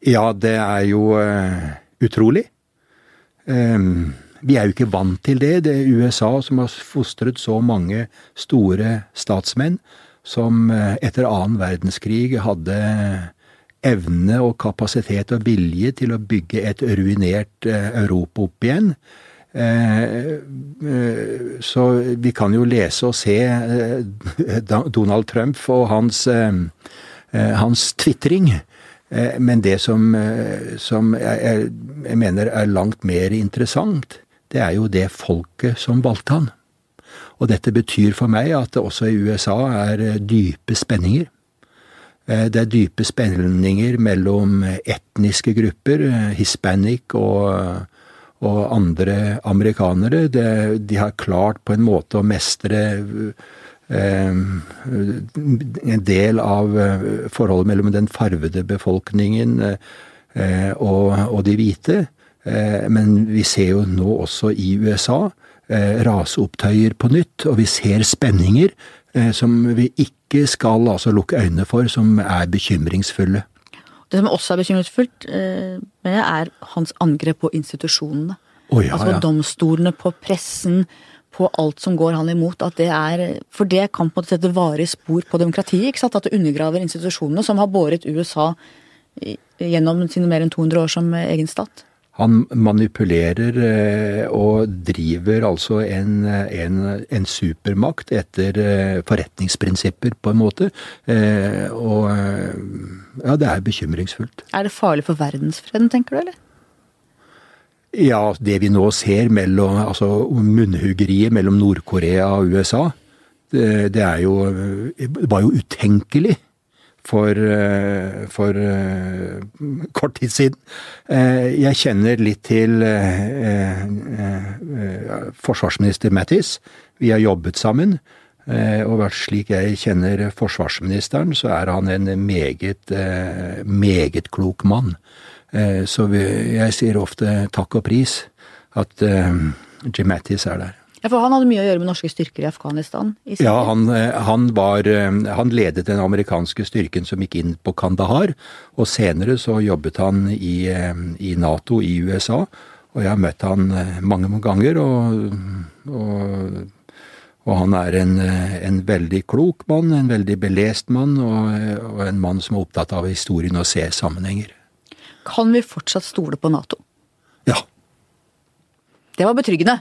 Speaker 2: Ja, det er jo uh, utrolig. Ehm, vi er jo ikke vant til det. Det er USA som har fostret så mange store statsmenn som eh, etter annen verdenskrig hadde evne og kapasitet og vilje til å bygge et ruinert eh, Europa opp igjen. Eh, Så vi kan jo lese og se Donald Trump og hans, hans tvitring. Men det som, som jeg, jeg mener er langt mer interessant, det er jo det folket som valgte han. Og dette betyr for meg at det også i USA er eh, dype spenninger. Eh, Det er dype spenninger mellom etniske grupper, eh, hispanic og, og andre amerikanere. Det, de har klart på en måte å mestre eh, en del av forholdet mellom den farvede befolkningen eh, og, og de hvite. Eh, Men vi ser jo nå også i USA eh, raseopptøyer på nytt, og vi ser spenninger eh, som vi ikke skal altså lukke øynene for, som er bekymringsfulle.
Speaker 1: Det som også er bekymringsfullt, med er hans angrep på institusjonene.
Speaker 2: Oh, ja,
Speaker 1: altså
Speaker 2: ja.
Speaker 1: domstolene, på pressen, på alt som går han imot. At det er, for det kan på en måte sette varige spor på demokratiet. ikke sant? At det undergraver institusjonene som har båret USA gjennom sine mer enn 200 år som egen stat.
Speaker 2: Han manipulerer eh, og driver altså en, en, en supermakt etter eh, forretningsprinsipper, på en måte. Eh, Og ja, det er bekymringsfullt.
Speaker 1: Er det farlig for verdensfreden, tenker du, eller?
Speaker 2: Ja, det vi nå ser mellom altså munnhuggeriet mellom Nord-Korea og USA, det, det jo det var jo utenkelig for, eh, for eh, kort tid siden. Eh, Jeg kjenner litt til forsvarsminister Mattis. Vi har jobbet sammen. Og slik jeg kjenner forsvarsministeren, så er han en meget, meget klok mann. Så jeg sier ofte takk og pris at Jim Mattis er der.
Speaker 1: Ja, for han hadde mye å gjøre med norske styrker i Afghanistan. I
Speaker 2: Ja, han, eh, han, var, eh, han ledet den amerikanske styrken som gikk inn på Kandahar, og senere så jobbet han i, eh, i Nato i USA. Og jeg har møtt han mange, mange ganger, og, og, og han er en, en, veldig klok mann, en veldig belest mann, og, og en mann som er opptatt av historien og ser sammenhenger.
Speaker 1: Kan vi fortsatt stole på Nato?
Speaker 2: Ja.
Speaker 1: Det var betryggende.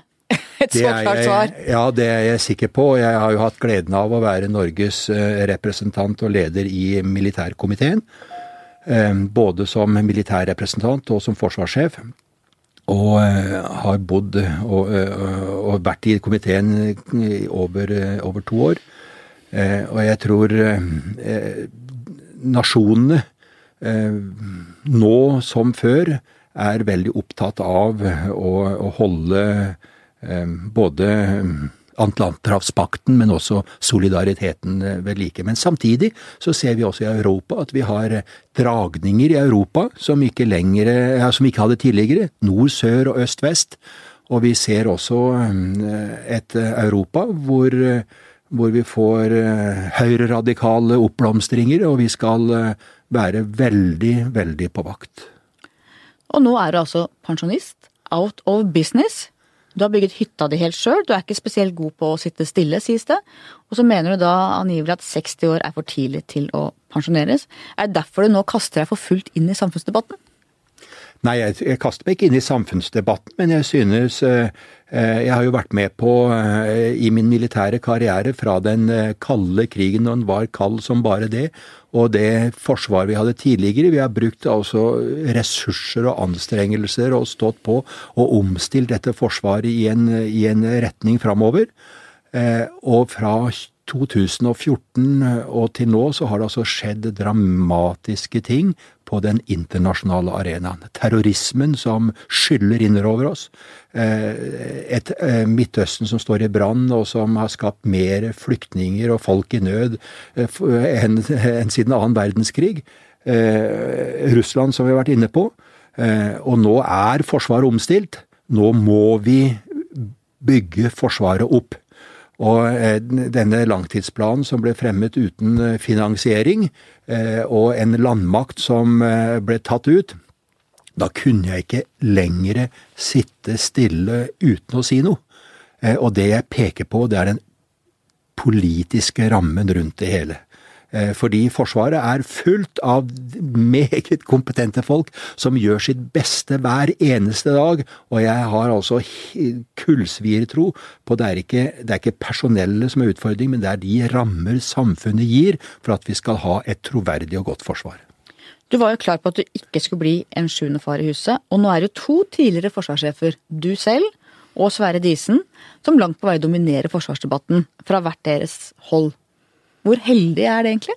Speaker 1: Et så klart svar.
Speaker 2: Ja, det er jeg sikker på. Jeg har jo hatt gleden av å være Norges eh, representant og leder i militærkomiteen. Eh, både som militærrepresentant og som forsvarssjef. Og eh, har bodd og, og vært i komiteen over, over, to år. Og jeg tror nasjonene nå som før er veldig opptatt av å, å holde både ehm, Atlanterhavspakten, men også solidariteten eh, ved like. Men samtidig så ser vi også i Europa at vi har eh, dragninger i Europa som ikke, lenger, ja, som ikke hadde tidligere. Nord, sør og øst, vest. Og vi ser også ehm, et Europa hvor, hvor vi får eh, høyreradikale oppblomstringer, og vi skal være veldig, veldig på vakt.
Speaker 1: Og nå er du altså pensjonist, out of business. Du har bygget hytta di helt sjøl, du er ikke spesielt god på å sitte stille, sies det. Og så mener du da angivelig at 60 år er for tidlig til å pensjoneres. Er det derfor du nå kaster deg for fullt inn i samfunnsdebatten?
Speaker 2: Nei, jeg, kaster meg ikke inn i samfunnsdebatten, men jeg synes eh, Jeg har jo vært med på eh, i min militære karriere fra den eh, kalde krigen, og den var kald som bare det, og det forsvaret vi hadde tidligere. Vi har brukt altså ressurser og anstrengelser og stått på og omstilt dette forsvaret i en, i en retning framover. Eh, og fra 2014 og til nå så har det altså skjedd dramatiske ting på den internasjonale arenaen. Terrorismen som skyller innover oss. Eh, et eh, Midtøsten som står i brann, og som har skapt mer flyktninger og folk i nød eh, enn siden annen verdenskrig. Russland, som vi har vært inne på. Og nå er Forsvaret omstilt. Nå må vi bygge Forsvaret opp. Og denne langtidsplanen som ble fremmet uten finansiering, og en landmakt som ble tatt ut, da kunne jeg ikke lenger sitte stille uten å si noe. Eh, og det jeg peker på, det er den politiske rammen rundt det hele. Eh, fordi Forsvaret er fullt av meget kompetente folk som gjør sitt beste hver eneste dag, og jeg har altså kullsviertro på det er, ikke, det er ikke personellet som er utfordring, men det er de rammer samfunnet gir for at vi skal ha et troverdig og godt forsvar.
Speaker 1: Du var jo klar på at du ikke skulle bli en sjuende far i huset, og nå er det to tidligere forsvarssjefer, du selv og Sverre Disen, som langt på vei dominerer forsvarsdebatten fra hvert deres hold. Hvor heldig er det egentlig?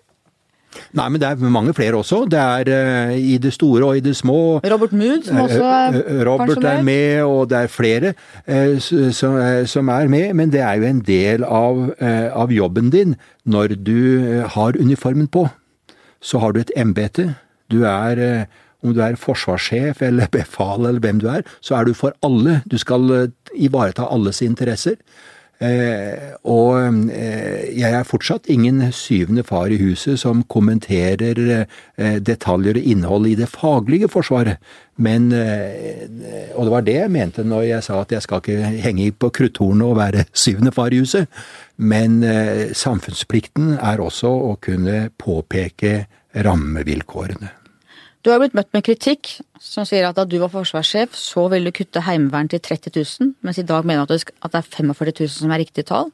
Speaker 2: Nei, men det er mange flere også. Det er uh, i det store og i det små.
Speaker 1: Robert Mood, som også er
Speaker 2: uh, Robert er med, og det er flere uh, som, som, er med. Men det er jo en del av, av jobben din når du har uniformen på. Så har du et embete. Du er eh, om du er forsvarssjef eller befal eller hvem du er, så er du for alle. Du skal eh, ivareta alles interesser. Eh, og eh, jeg er fortsatt ingen syvende far i huset som kommenterer eh, detaljer og innhold i det faglige forsvaret. Men Og det var det jeg mente når jeg sa at jeg skal ikke henge på krutthornet og være syvende far i huset. Men samfunnsplikten er også å kunne påpeke rammevilkårene.
Speaker 1: Du har blitt møtt med kritikk som sier at da du var forsvarssjef, så ville du kutte Heimevern til 30 000, mens i dag mener du at det er 45 000 som er riktig tall.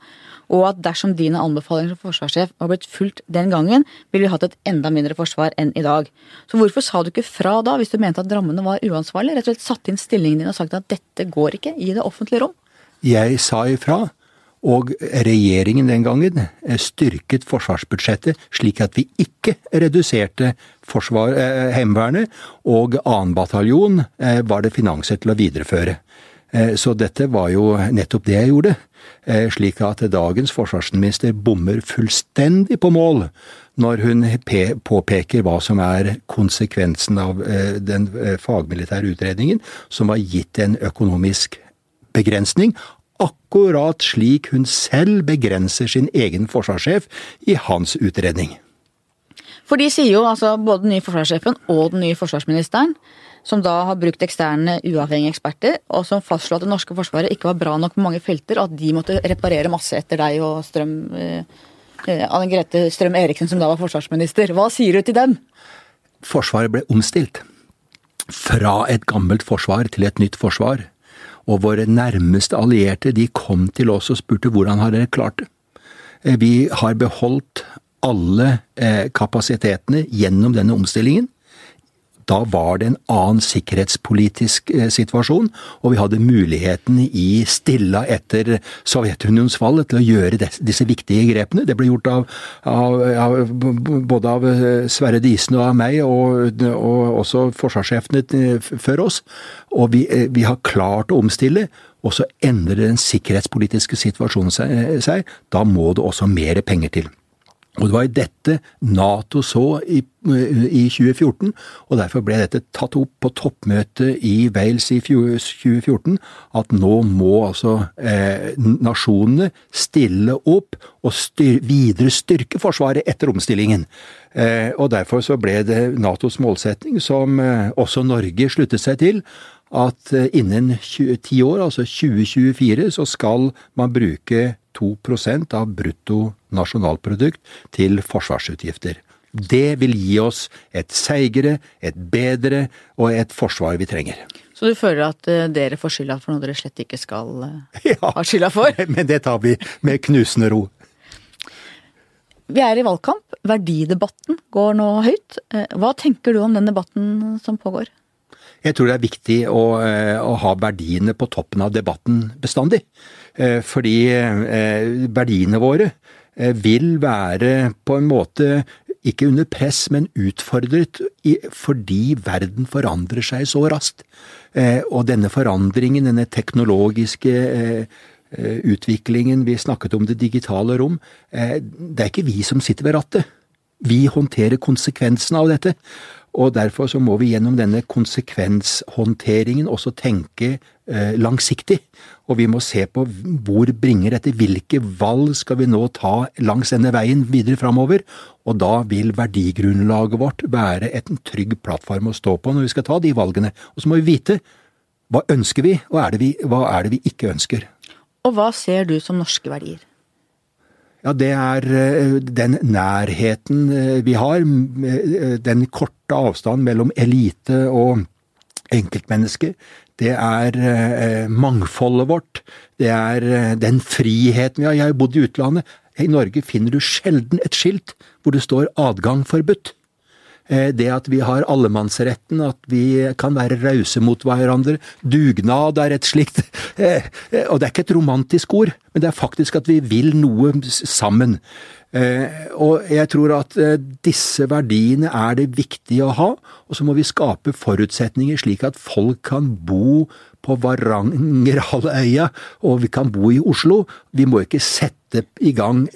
Speaker 1: Og at dersom dine anbefalinger som forsvarssjef var blitt fulgt den gangen, ville vi hatt et enda mindre forsvar enn i dag. Så hvorfor sa du ikke fra da, hvis du mente at rammene var uansvarlige? Rett og slett satt inn stillingen din og sagt at dette går ikke i det offentlige rom?
Speaker 2: Jeg sa ifra. Og regjeringen den gangen eh, styrket forsvarsbudsjettet slik at vi ikke reduserte forsvar, eh, Heimevernet, og 2. bataljon eh, var det finanset til å videreføre. Eh, så dette var jo nettopp det jeg gjorde. Eh, slik at dagens forsvarsminister bommer fullstendig på mål når hun påpeker hva som er konsekvensen av eh, den fagmilitære utredningen, som har gitt en økonomisk begrensning akkurat slik hun selv begrenser sin egen forsvarssjef i hans utredning.
Speaker 1: For de sier jo, altså både den nye forsvarssjefen og den nye forsvarsministeren, som da har brukt eksterne uavhengige eksperter, og som fastslo at det norske forsvaret ikke var bra nok på mange felter, og at de måtte reparere masse etter deg og Strøm eh, eh, Anne Grete Strøm Eriksen, som da var forsvarsminister. Hva sier du til dem?
Speaker 2: Forsvaret ble omstilt. Fra et gammelt forsvar til et nytt forsvar. Og våre nærmeste allierte de kom til oss og spurte hvordan har dere klart det. Eh, vi har beholdt alle kapasitetene gjennom denne omstillingen. Da var det en annen sikkerhetspolitisk eh, situasjon, og vi hadde muligheten i stilla etter Sovjetunionens fall til å gjøre disse viktige grepene. Det ble gjort av, av, av både av eh, Sverre Disen og av meg, og, og også forsvarssjefene eh, før oss. Og vi, vi har klart å omstille. Og så endrer den sikkerhetspolitiske situasjonen seg. Da må det også mer penger til. Og Det var i dette Nato så i, i, 2014, og derfor ble dette tatt opp på toppmøtet i Wales i 2014, at nå må altså eh, nasjonene stille opp og styr, videre styrke Forsvaret etter omstillingen. Eh, og Derfor så ble det Natos målsetting, som eh, også Norge sluttet seg til, at eh, innen ti år, altså 2024, så skal man bruke 2 av brutto nasjonalprodukt til forsvarsutgifter. Det vil gi oss et seigere, et bedre og et forsvar vi trenger.
Speaker 1: Så du føler at eh, dere får skylda for noe dere slett ikke skal eh, ja, ha skylda for?
Speaker 2: men det tar vi med knusende ro.
Speaker 1: Vi er i valgkamp. Verdidebatten går nå høyt. Hva tenker du om den debatten som pågår?
Speaker 2: Jeg tror det er viktig å, eh, å ha verdiene på toppen av debatten bestandig. Eh, fordi eh, verdiene våre vil være på en måte ikke under press, men utfordret fordi verden forandrer seg så raskt. Og denne forandringen, denne teknologiske utviklingen, vi snakket om det digitale rom, det er ikke vi som sitter ved rattet. Vi håndterer konsekvensene av dette. Og Derfor så må vi gjennom denne konsekvenshåndteringen også tenke eh, langsiktig. Og vi må se på hvor bringer dette, hvilke valg skal vi nå ta langs denne veien videre framover. Og da vil verdigrunnlaget vårt være en trygg plattform å stå på når vi skal ta de valgene. Og så må vi vite hva ønsker vi, og er vi, hva er det vi ikke ønsker.
Speaker 1: Og hva ser du som norske verdier?
Speaker 2: Ja, det er eh, den nærheten eh, vi har. Eh, den korte avstanden mellom elite og enkeltmennesker. Det er mangfoldet vårt. Det er den friheten vi har. Jeg har bodd i utlandet. I Norge finner du sjelden et skilt hvor det står 'adgang forbudt'. Eh, det at vi har allemannsretten, at vi kan være rause mot hverandre. Dugnad er et slikt eh, eh, Og det er ikke et romantisk ord, men det er faktisk at vi vil noe sammen. Og jeg tror at disse verdiene er det viktig å ha, og så må vi skape forutsetninger slik at folk kan bo på Varangerhalvøya, og vi kan bo i Oslo. Vi må ikke sette i gang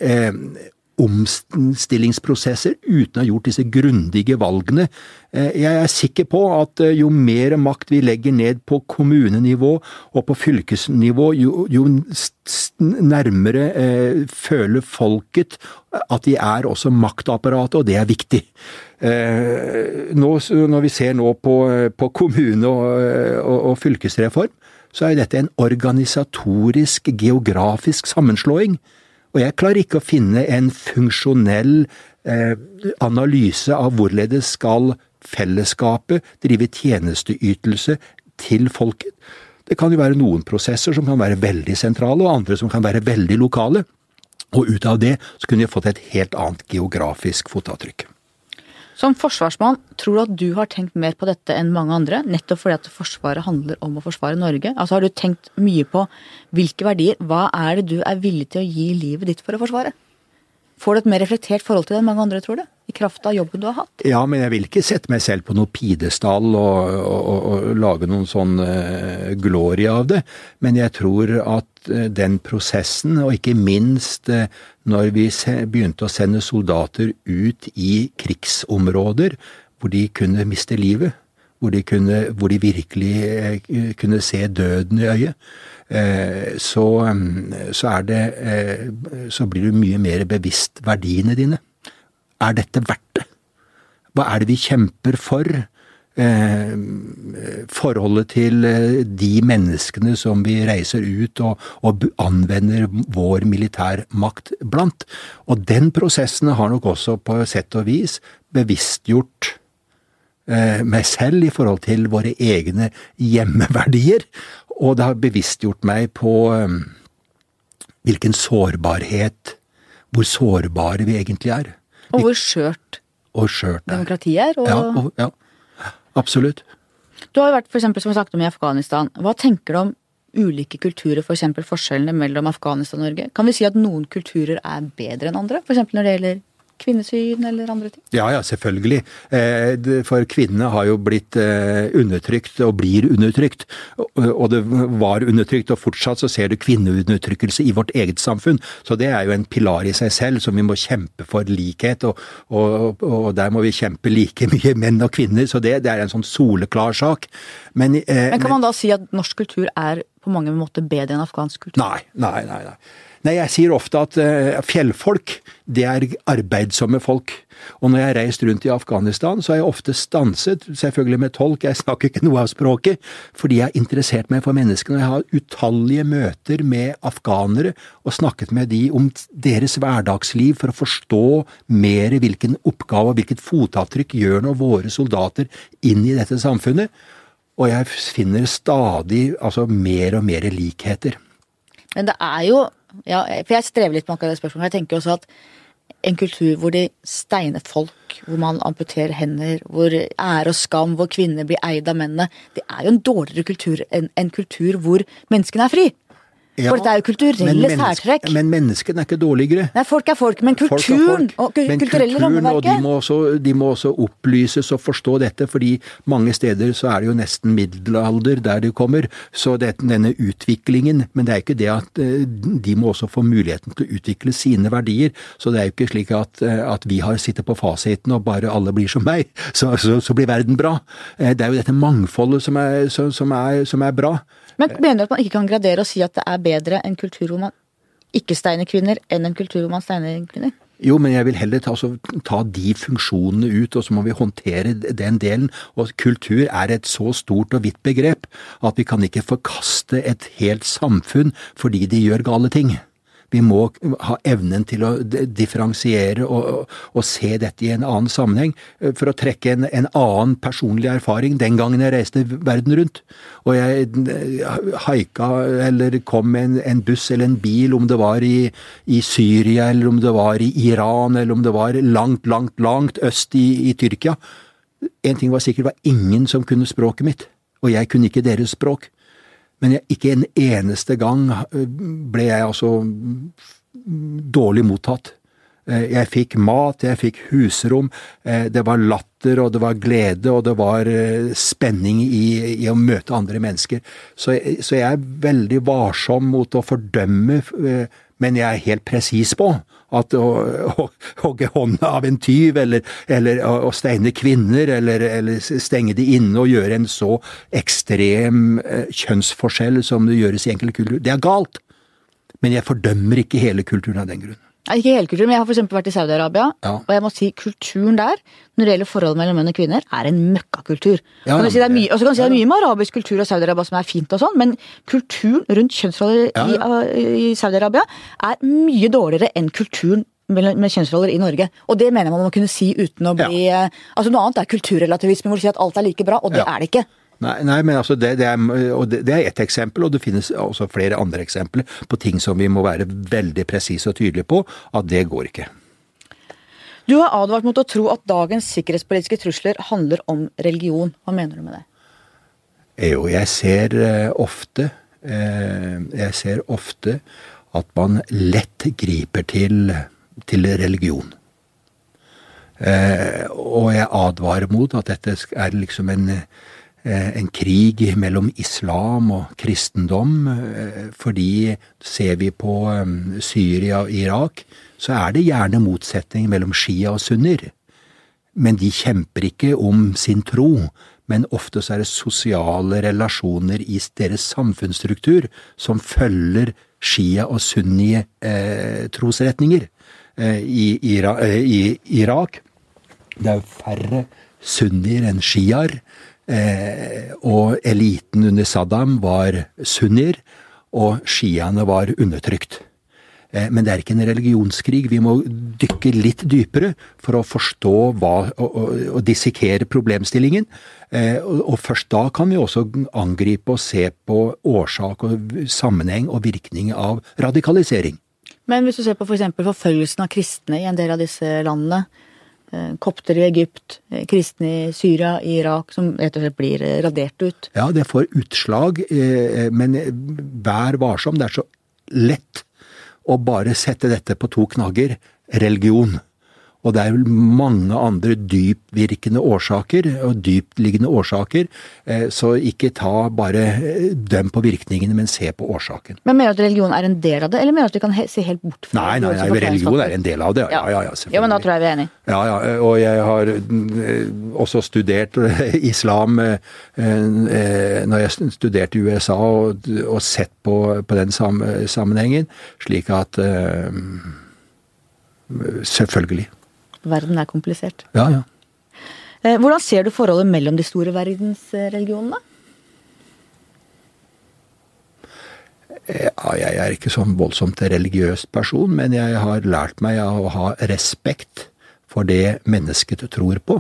Speaker 2: omstillingsprosesser uten å ha gjort disse grundige valgene. Eh, jeg er sikker på at eh, jo mer makt vi legger ned på kommunenivå og på fylkesnivå, jo, jo nærmere eh, føler folket at de er også maktapparatet, og det er viktig. Eh, nå, når vi ser nå på, på kommune- og, og, og fylkesreform, så er dette en organisatorisk, geografisk sammenslåing. Og jeg klarer ikke å finne en funksjonell eh, analyse av hvorledes skal fellesskapet drive tjenesteytelse til folket. Det kan jo være noen prosesser som kan være veldig sentrale, og andre som kan være veldig lokale. Og ut av det så kunne vi fått et helt annet geografisk fotavtrykk.
Speaker 1: Som forsvarsmann, tror du at du har tenkt mer på dette enn mange andre, nettopp fordi at Forsvaret handler om å forsvare Norge? Altså Har du tenkt mye på hvilke verdier, hva er det du er villig til å gi livet ditt for å forsvare? Får du et mer reflektert forhold til det enn mange andre, tror du? I kraft av jobben du har hatt?
Speaker 2: Ja, men jeg vil ikke sette meg selv på noe pidestall og, og, og, lage noen sånn uh, glorie av det. Men jeg tror at uh, den prosessen, og ikke minst uh, når vi begynte å sende soldater ut i krigsområder hvor de kunne miste livet, hvor de, kunne, hvor de virkelig kunne se døden i øyet, Eh, så, mm, så, det eh, Så blir du mye mer bevisst verdiene dine. Er dette verdt det? Hva er det vi kjemper for? Eh, forholdet til eh, de menneskene som vi reiser ut og, og anvender vår militærmakt blant. Og den prosessen har nok også på sett og vis bevisstgjort eh, meg selv i forhold til våre egne hjemmeverdier. Og det har bevisstgjort meg på eh, hvilken sårbarhet Hvor sårbare vi egentlig er.
Speaker 1: Og hvor skjørt
Speaker 2: Og skjørt
Speaker 1: demokratiet er. Og
Speaker 2: Ja, og, ja, absolutt.
Speaker 1: Du har jo vært for eksempel, som vi snakket om i Afghanistan. Hva tenker du om ulike kulturer, f.eks. For forskjellene mellom Afghanistan og Norge? Kan vi si at noen kulturer er bedre enn andre? F.eks. når det gjelder kvinnesyn eller andre ting?
Speaker 2: Ja, ja, selvfølgelig. Eh, For kvinnene har jo blitt eh, undertrykt og blir undertrykt. Og- Og det var undertrykt, og fortsatt så ser du kvinneundertrykkelse i vårt eget samfunn. Så det er jo en pilar i seg selv som vi må kjempe for likhet, og, og, og der må vi kjempe like mye menn og kvinner. Så det, det er en sånn soleklar sak. Men, eh,
Speaker 1: Men kan man da si at norsk kultur er på mange måter bedre enn afghansk kultur?
Speaker 2: Nei, nei, nei. nei. Nei, jeg sier ofte at eh, fjellfolk, det er arbeidsomme folk. Og når jeg har reist rundt i Afghanistan, så har jeg ofte stanset, selvfølgelig med tolk, jeg snakker ikke noe av språket, fordi jeg har interessert meg for menneskene. Jeg har utallige møter med afghanere og snakket med de om deres hverdagsliv for å forstå mer hvilken oppgave og hvilket fotavtrykk gjør nå våre soldater inn i dette samfunnet. Og jeg finner stadig altså mer og mer likheter.
Speaker 1: Men det er jo ja, For jeg strever litt med akkurat det spørsmålet. Jeg tenker også at en kultur hvor de steiner folk, hvor man amputerer hender, hvor ære og skam, hvor kvinner blir eid av mennene, det er jo en dårligere kultur enn en kultur hvor menneskene er fri. For dette er jo kulturelle
Speaker 2: men
Speaker 1: særtrekk.
Speaker 2: Men menneskene er ikke dårligere.
Speaker 1: Nei, folk er folk, men kulturen
Speaker 2: folk.
Speaker 1: og ku-
Speaker 2: Men
Speaker 1: kulturelle
Speaker 2: kulturen, og de
Speaker 1: rammeverket
Speaker 2: må, også, de må også opplyses og forstå dette, fordi mange steder så er det jo nesten middelalder der de kommer. Så det, denne utviklingen Men det er jo ikke det at eh, de må også få muligheten til å utvikle sine verdier. Så det er jo ikke slik at, eh, at vi har sittet på fasiten og bare alle blir som meg, så, så, så blir verden bra. Eh, Det er jo dette mangfoldet som er, som er, som er bra.
Speaker 1: Men mener du at man ikke kan gradere og si at det er bedre en kultur hvor man ikke steiner kvinner, enn en kultur hvor man steiner kvinner?
Speaker 2: Jo, men jeg vil heller ta, altså, ta de funksjonene ut, og så må vi håndtere den delen. Og kultur er et så stort og vidt begrep at vi kan ikke forkaste et helt samfunn fordi de gjør gale ting. Vi må ha evnen til å differensiere og, og, se dette i en annen sammenheng. For å trekke en, en annen personlig erfaring den gangen jeg reiste verden rundt. Og jeg eh, haika eller kom med en, en buss eller en bil, om det var i, i Syria eller om det var i Iran eller om det var langt, langt, langt øst i, i Tyrkia. En ting var sikkert, det var ingen som kunne språket mitt, og jeg kunne ikke deres språk. Men jeg, ikke en eneste gang øh, ble jeg altså dårlig mottatt. Eh, Jeg fikk mat, jeg fikk husrom, eh, det var latter og det var glede og det var eh, spenning i, i å møte andre mennesker. Så, så jeg er veldig varsom mot å fordømme, eh, men jeg er helt presis på at å, å hogge hånda av en tyv, eller, eller å, å steine kvinner, eller, eller stenge de inne og gjøre en så ekstrem eh, kjønnsforskjell som det gjøres i enkelte kulturer, det er galt. Men jeg fordømmer ikke hele kulturen av den grunn.
Speaker 1: Ikke hele kulturen, men jeg har for eksempel vært i Saudi-Arabia,
Speaker 2: Ja.
Speaker 1: og jeg må si kulturen der, når det gjelder forholdet mellom menn og kvinner, er en møkkakultur.
Speaker 2: Ja,
Speaker 1: Kan du si det er mye, og så kan du si det er mye med arabisk kultur og Saudi-Arabia som er fint og sånn, men kulturen rundt kjønnsroller
Speaker 2: Ja,
Speaker 1: i, i Saudi-Arabia er mye dårligere enn kulturen med, med kjønnsroller i Norge. Og det mener jeg man må kunne si uten å bli eh, Altså Noe annet er kulturrelativisme, hvor du sier at alt er like bra, og det er det ikke.
Speaker 2: Nei, nei men altså det, det, er, det, er ett eksempel, og det finnes også flere andre eksempler på ting som vi må være veldig presise og tydelige på, at det går ikke.
Speaker 1: Du har advart mot å tro at dagens sikkerhetspolitiske trusler handler om religion. Hva mener du med det?
Speaker 2: Jo, jeg ser eh, ofte eh, Jeg ser ofte at man lett griper til, til religion. Eh, og jeg advarer mot at dette er liksom en, eh, en krig mellom islam og kristendom. eh, Fordi ser vi på eh, Syria og Irak, så er det gjerne motsetning mellom shia og sunner. Men de kjemper ikke om sin tro, men ofte så er det sosiale relasjoner i deres samfunnsstruktur som følger shia- og sunni-trosretninger eh, eh, i Irak. Det er jo færre sunnier enn sjiaer. Eh, og eliten under Saddam var sunnier, og sjiaene var undertrykt. Eh, men det er ikke en religionskrig. Vi må dykke litt dypere for å forstå hva, og, og, og dissekere problemstillingen. Eh, og, og først da kan vi også angripe og se på årsak og sammenheng og virkning av radikalisering.
Speaker 1: Men hvis du ser på f.eks. For forfølgelsen av kristne i en del av disse landene, eh, kopter i Egypt, eh, kristne i Syria, i Irak, som rett og slett blir eh, radert ut.
Speaker 2: Ja, det får utslag, men vær varsom. Det er så lett å bare sette dette på to knagger. Religion. Og det er vel mange andre dypvirkende årsaker, og dyptliggende årsaker, eh, så ikke ta bare døm på virkningene, men se på årsaken.
Speaker 1: Men Mener du at religion er en del av det, eller mener du at vi kan se helt bort fra
Speaker 2: nei, nei, nei, religion er en del av det. Ja, ja, ja,
Speaker 1: selvfølgelig. Ja, men da tror jeg vi er enige.
Speaker 2: Ja, ja, og jeg har eh, også studert islam når jeg studerte i USA, og, og sett på, på den sammenhengen, slik at Selvfølgelig.
Speaker 1: Verden er komplisert.
Speaker 2: Ja, ja.
Speaker 1: Eh, hvordan ser du forholdet mellom de store verdensreligionene?
Speaker 2: Ja, jeg er ikke sånn voldsomt religiøs person, men jeg har lært meg å ha respekt for det mennesket tror på.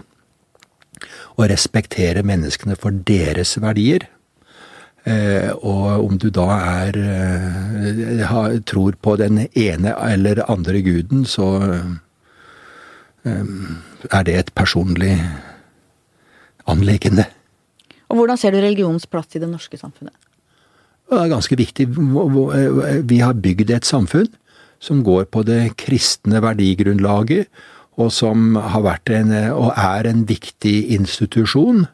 Speaker 2: Og respektere menneskene for deres verdier. Eh, og om du da er eh, tror på den ene eller andre guden, så er det et personlig anliggende.
Speaker 1: Og Hvordan ser du religionens plass i det norske samfunnet?
Speaker 2: Det er ganske viktig. Vi har bygd et samfunn som går på det kristne verdigrunnlaget, og som har vært en, og er en viktig institusjon.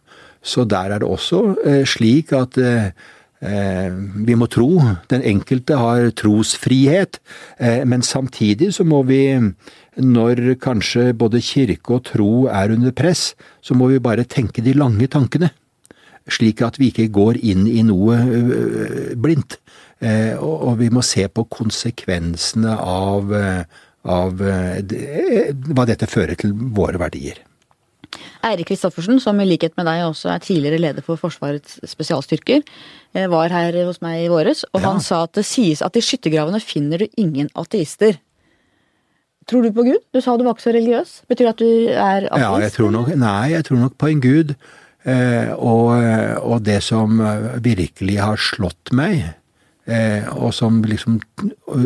Speaker 2: Så der er det også eh, slik at eh, vi må tro. Den enkelte har trosfrihet, eh, men samtidig så må vi når kanskje både kirke og tro er under press, så må vi bare tenke de lange tankene, slik at vi ikke går inn i noe øh, blindt. Eh, og vi må se på konsekvensene av, øh, av hva dette fører til våre verdier.
Speaker 1: Eirik Kristoffersen, som i likhet med deg også er tidligere leder for Forsvarets spesialstyrker, eh, var her hos meg i våres, og ja. han sa at det sies at i skyttergravene finner du ingen ateister. Tror du på Gud? Du sa du var ikke så religiøs. Betyr det at du er ateist?
Speaker 2: Ja, jeg tror nok, nei, jeg tror nok på en Gud. Eh, og, og, det som virkelig har slått meg, eh, og som liksom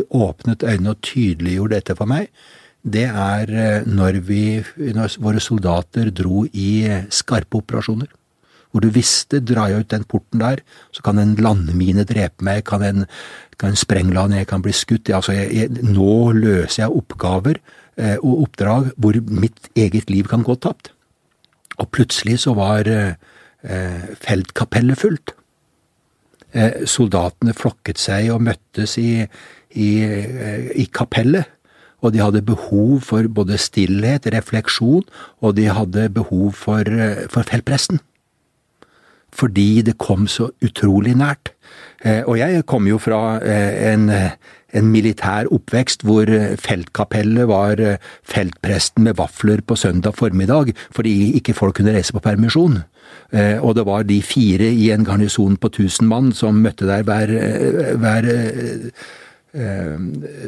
Speaker 2: åpnet øynene og tydeliggjorde dette for meg, det er eh, når, vi, når våre soldater dro i skarpe operasjoner hvor du visste drar jeg ut den porten der, så kan en landemine drepe meg, kan en, kan en sprengland, jeg kan bli skutt. Altså, jeg, jeg, nå løser jeg oppgaver eh, og oppdrag hvor mitt eget liv kan gå tapt. Og plutselig så var eh, feltkapellet fullt. Eh, soldatene flokket seg og møttes i, i, eh, i kapellet og de hadde behov for både stillhet, refleksjon, og de hadde behov for, eh, for feltpresten fordi det kom så utrolig nært. Eh, og jeg kom jo fra eh, en, en militær oppvekst hvor eh, feltkapellet var feltpresten med vafler på søndag formiddag, fordi ikke folk kunne reise på permisjon. Og det var de fire i en garnison på tusen mann som møtte der hver, hver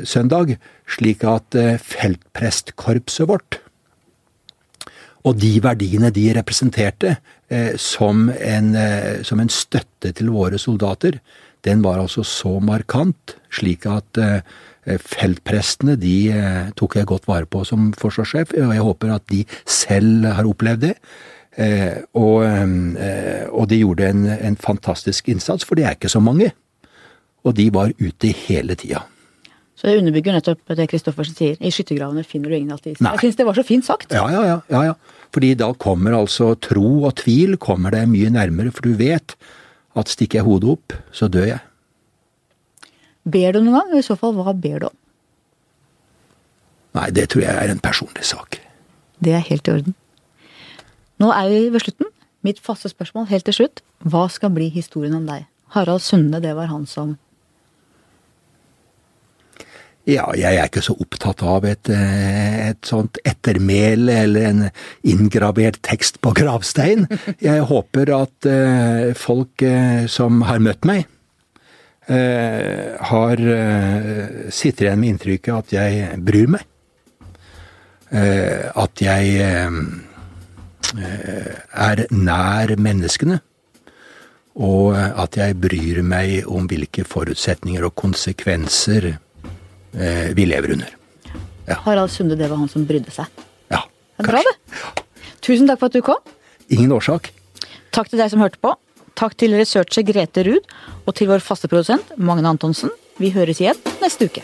Speaker 2: søndag, slik at feltprestkorpset vårt og de verdiene de representerte eh, som, en, eh, som, en, støtte til våre soldater, den var altså så markant, slik at eh, feltprestene de tok jeg godt vare på som forsvarssjef, og jeg håper at de selv har opplevd det. Og, og, de gjorde en, en fantastisk innsats, for det er ikke så mange. Og de var ute hele tida.
Speaker 1: Så det underbygger nettopp det Kristoffersen sier. I skyttergravene finner du ingen ateister. Jeg syns det var så fint sagt.
Speaker 2: Ja, ja, ja, ja, ja. Fordi da kommer altså tro og tvil kommer deg mye nærmere, for du vet at stikker jeg hodet opp, så dør jeg.
Speaker 1: Ber du noen gang? Og i så fall, hva ber du om?
Speaker 2: Nei, det tror jeg er en personlig sak.
Speaker 1: Det er helt i orden. Nå er vi ved slutten. Mitt faste spørsmål helt til slutt. Hva skal bli historien om deg? Harald Sunde, det var han som
Speaker 2: Ja, jeg er ikke så opptatt av et, eh, et sånt ettermæle eller en inngravert tekst på gravstein. Jeg håper at eh, folk eh, som har møtt meg, har sitter igjen med inntrykket at jeg bryr meg. At jeg er nær menneskene. Og at jeg bryr meg om hvilke forutsetninger og konsekvenser eh, vi lever under.
Speaker 1: Ja. Harald Sunde, det var han som brydde seg.
Speaker 2: Ja,
Speaker 1: det er bra, det. Tusen takk for at du kom.
Speaker 2: Ingen årsak.
Speaker 1: Takk til deg som hørte på. Takk til researcher Grete Ruud, og til vår faste produsent Magne Antonsen. Vi høres igjen neste uke.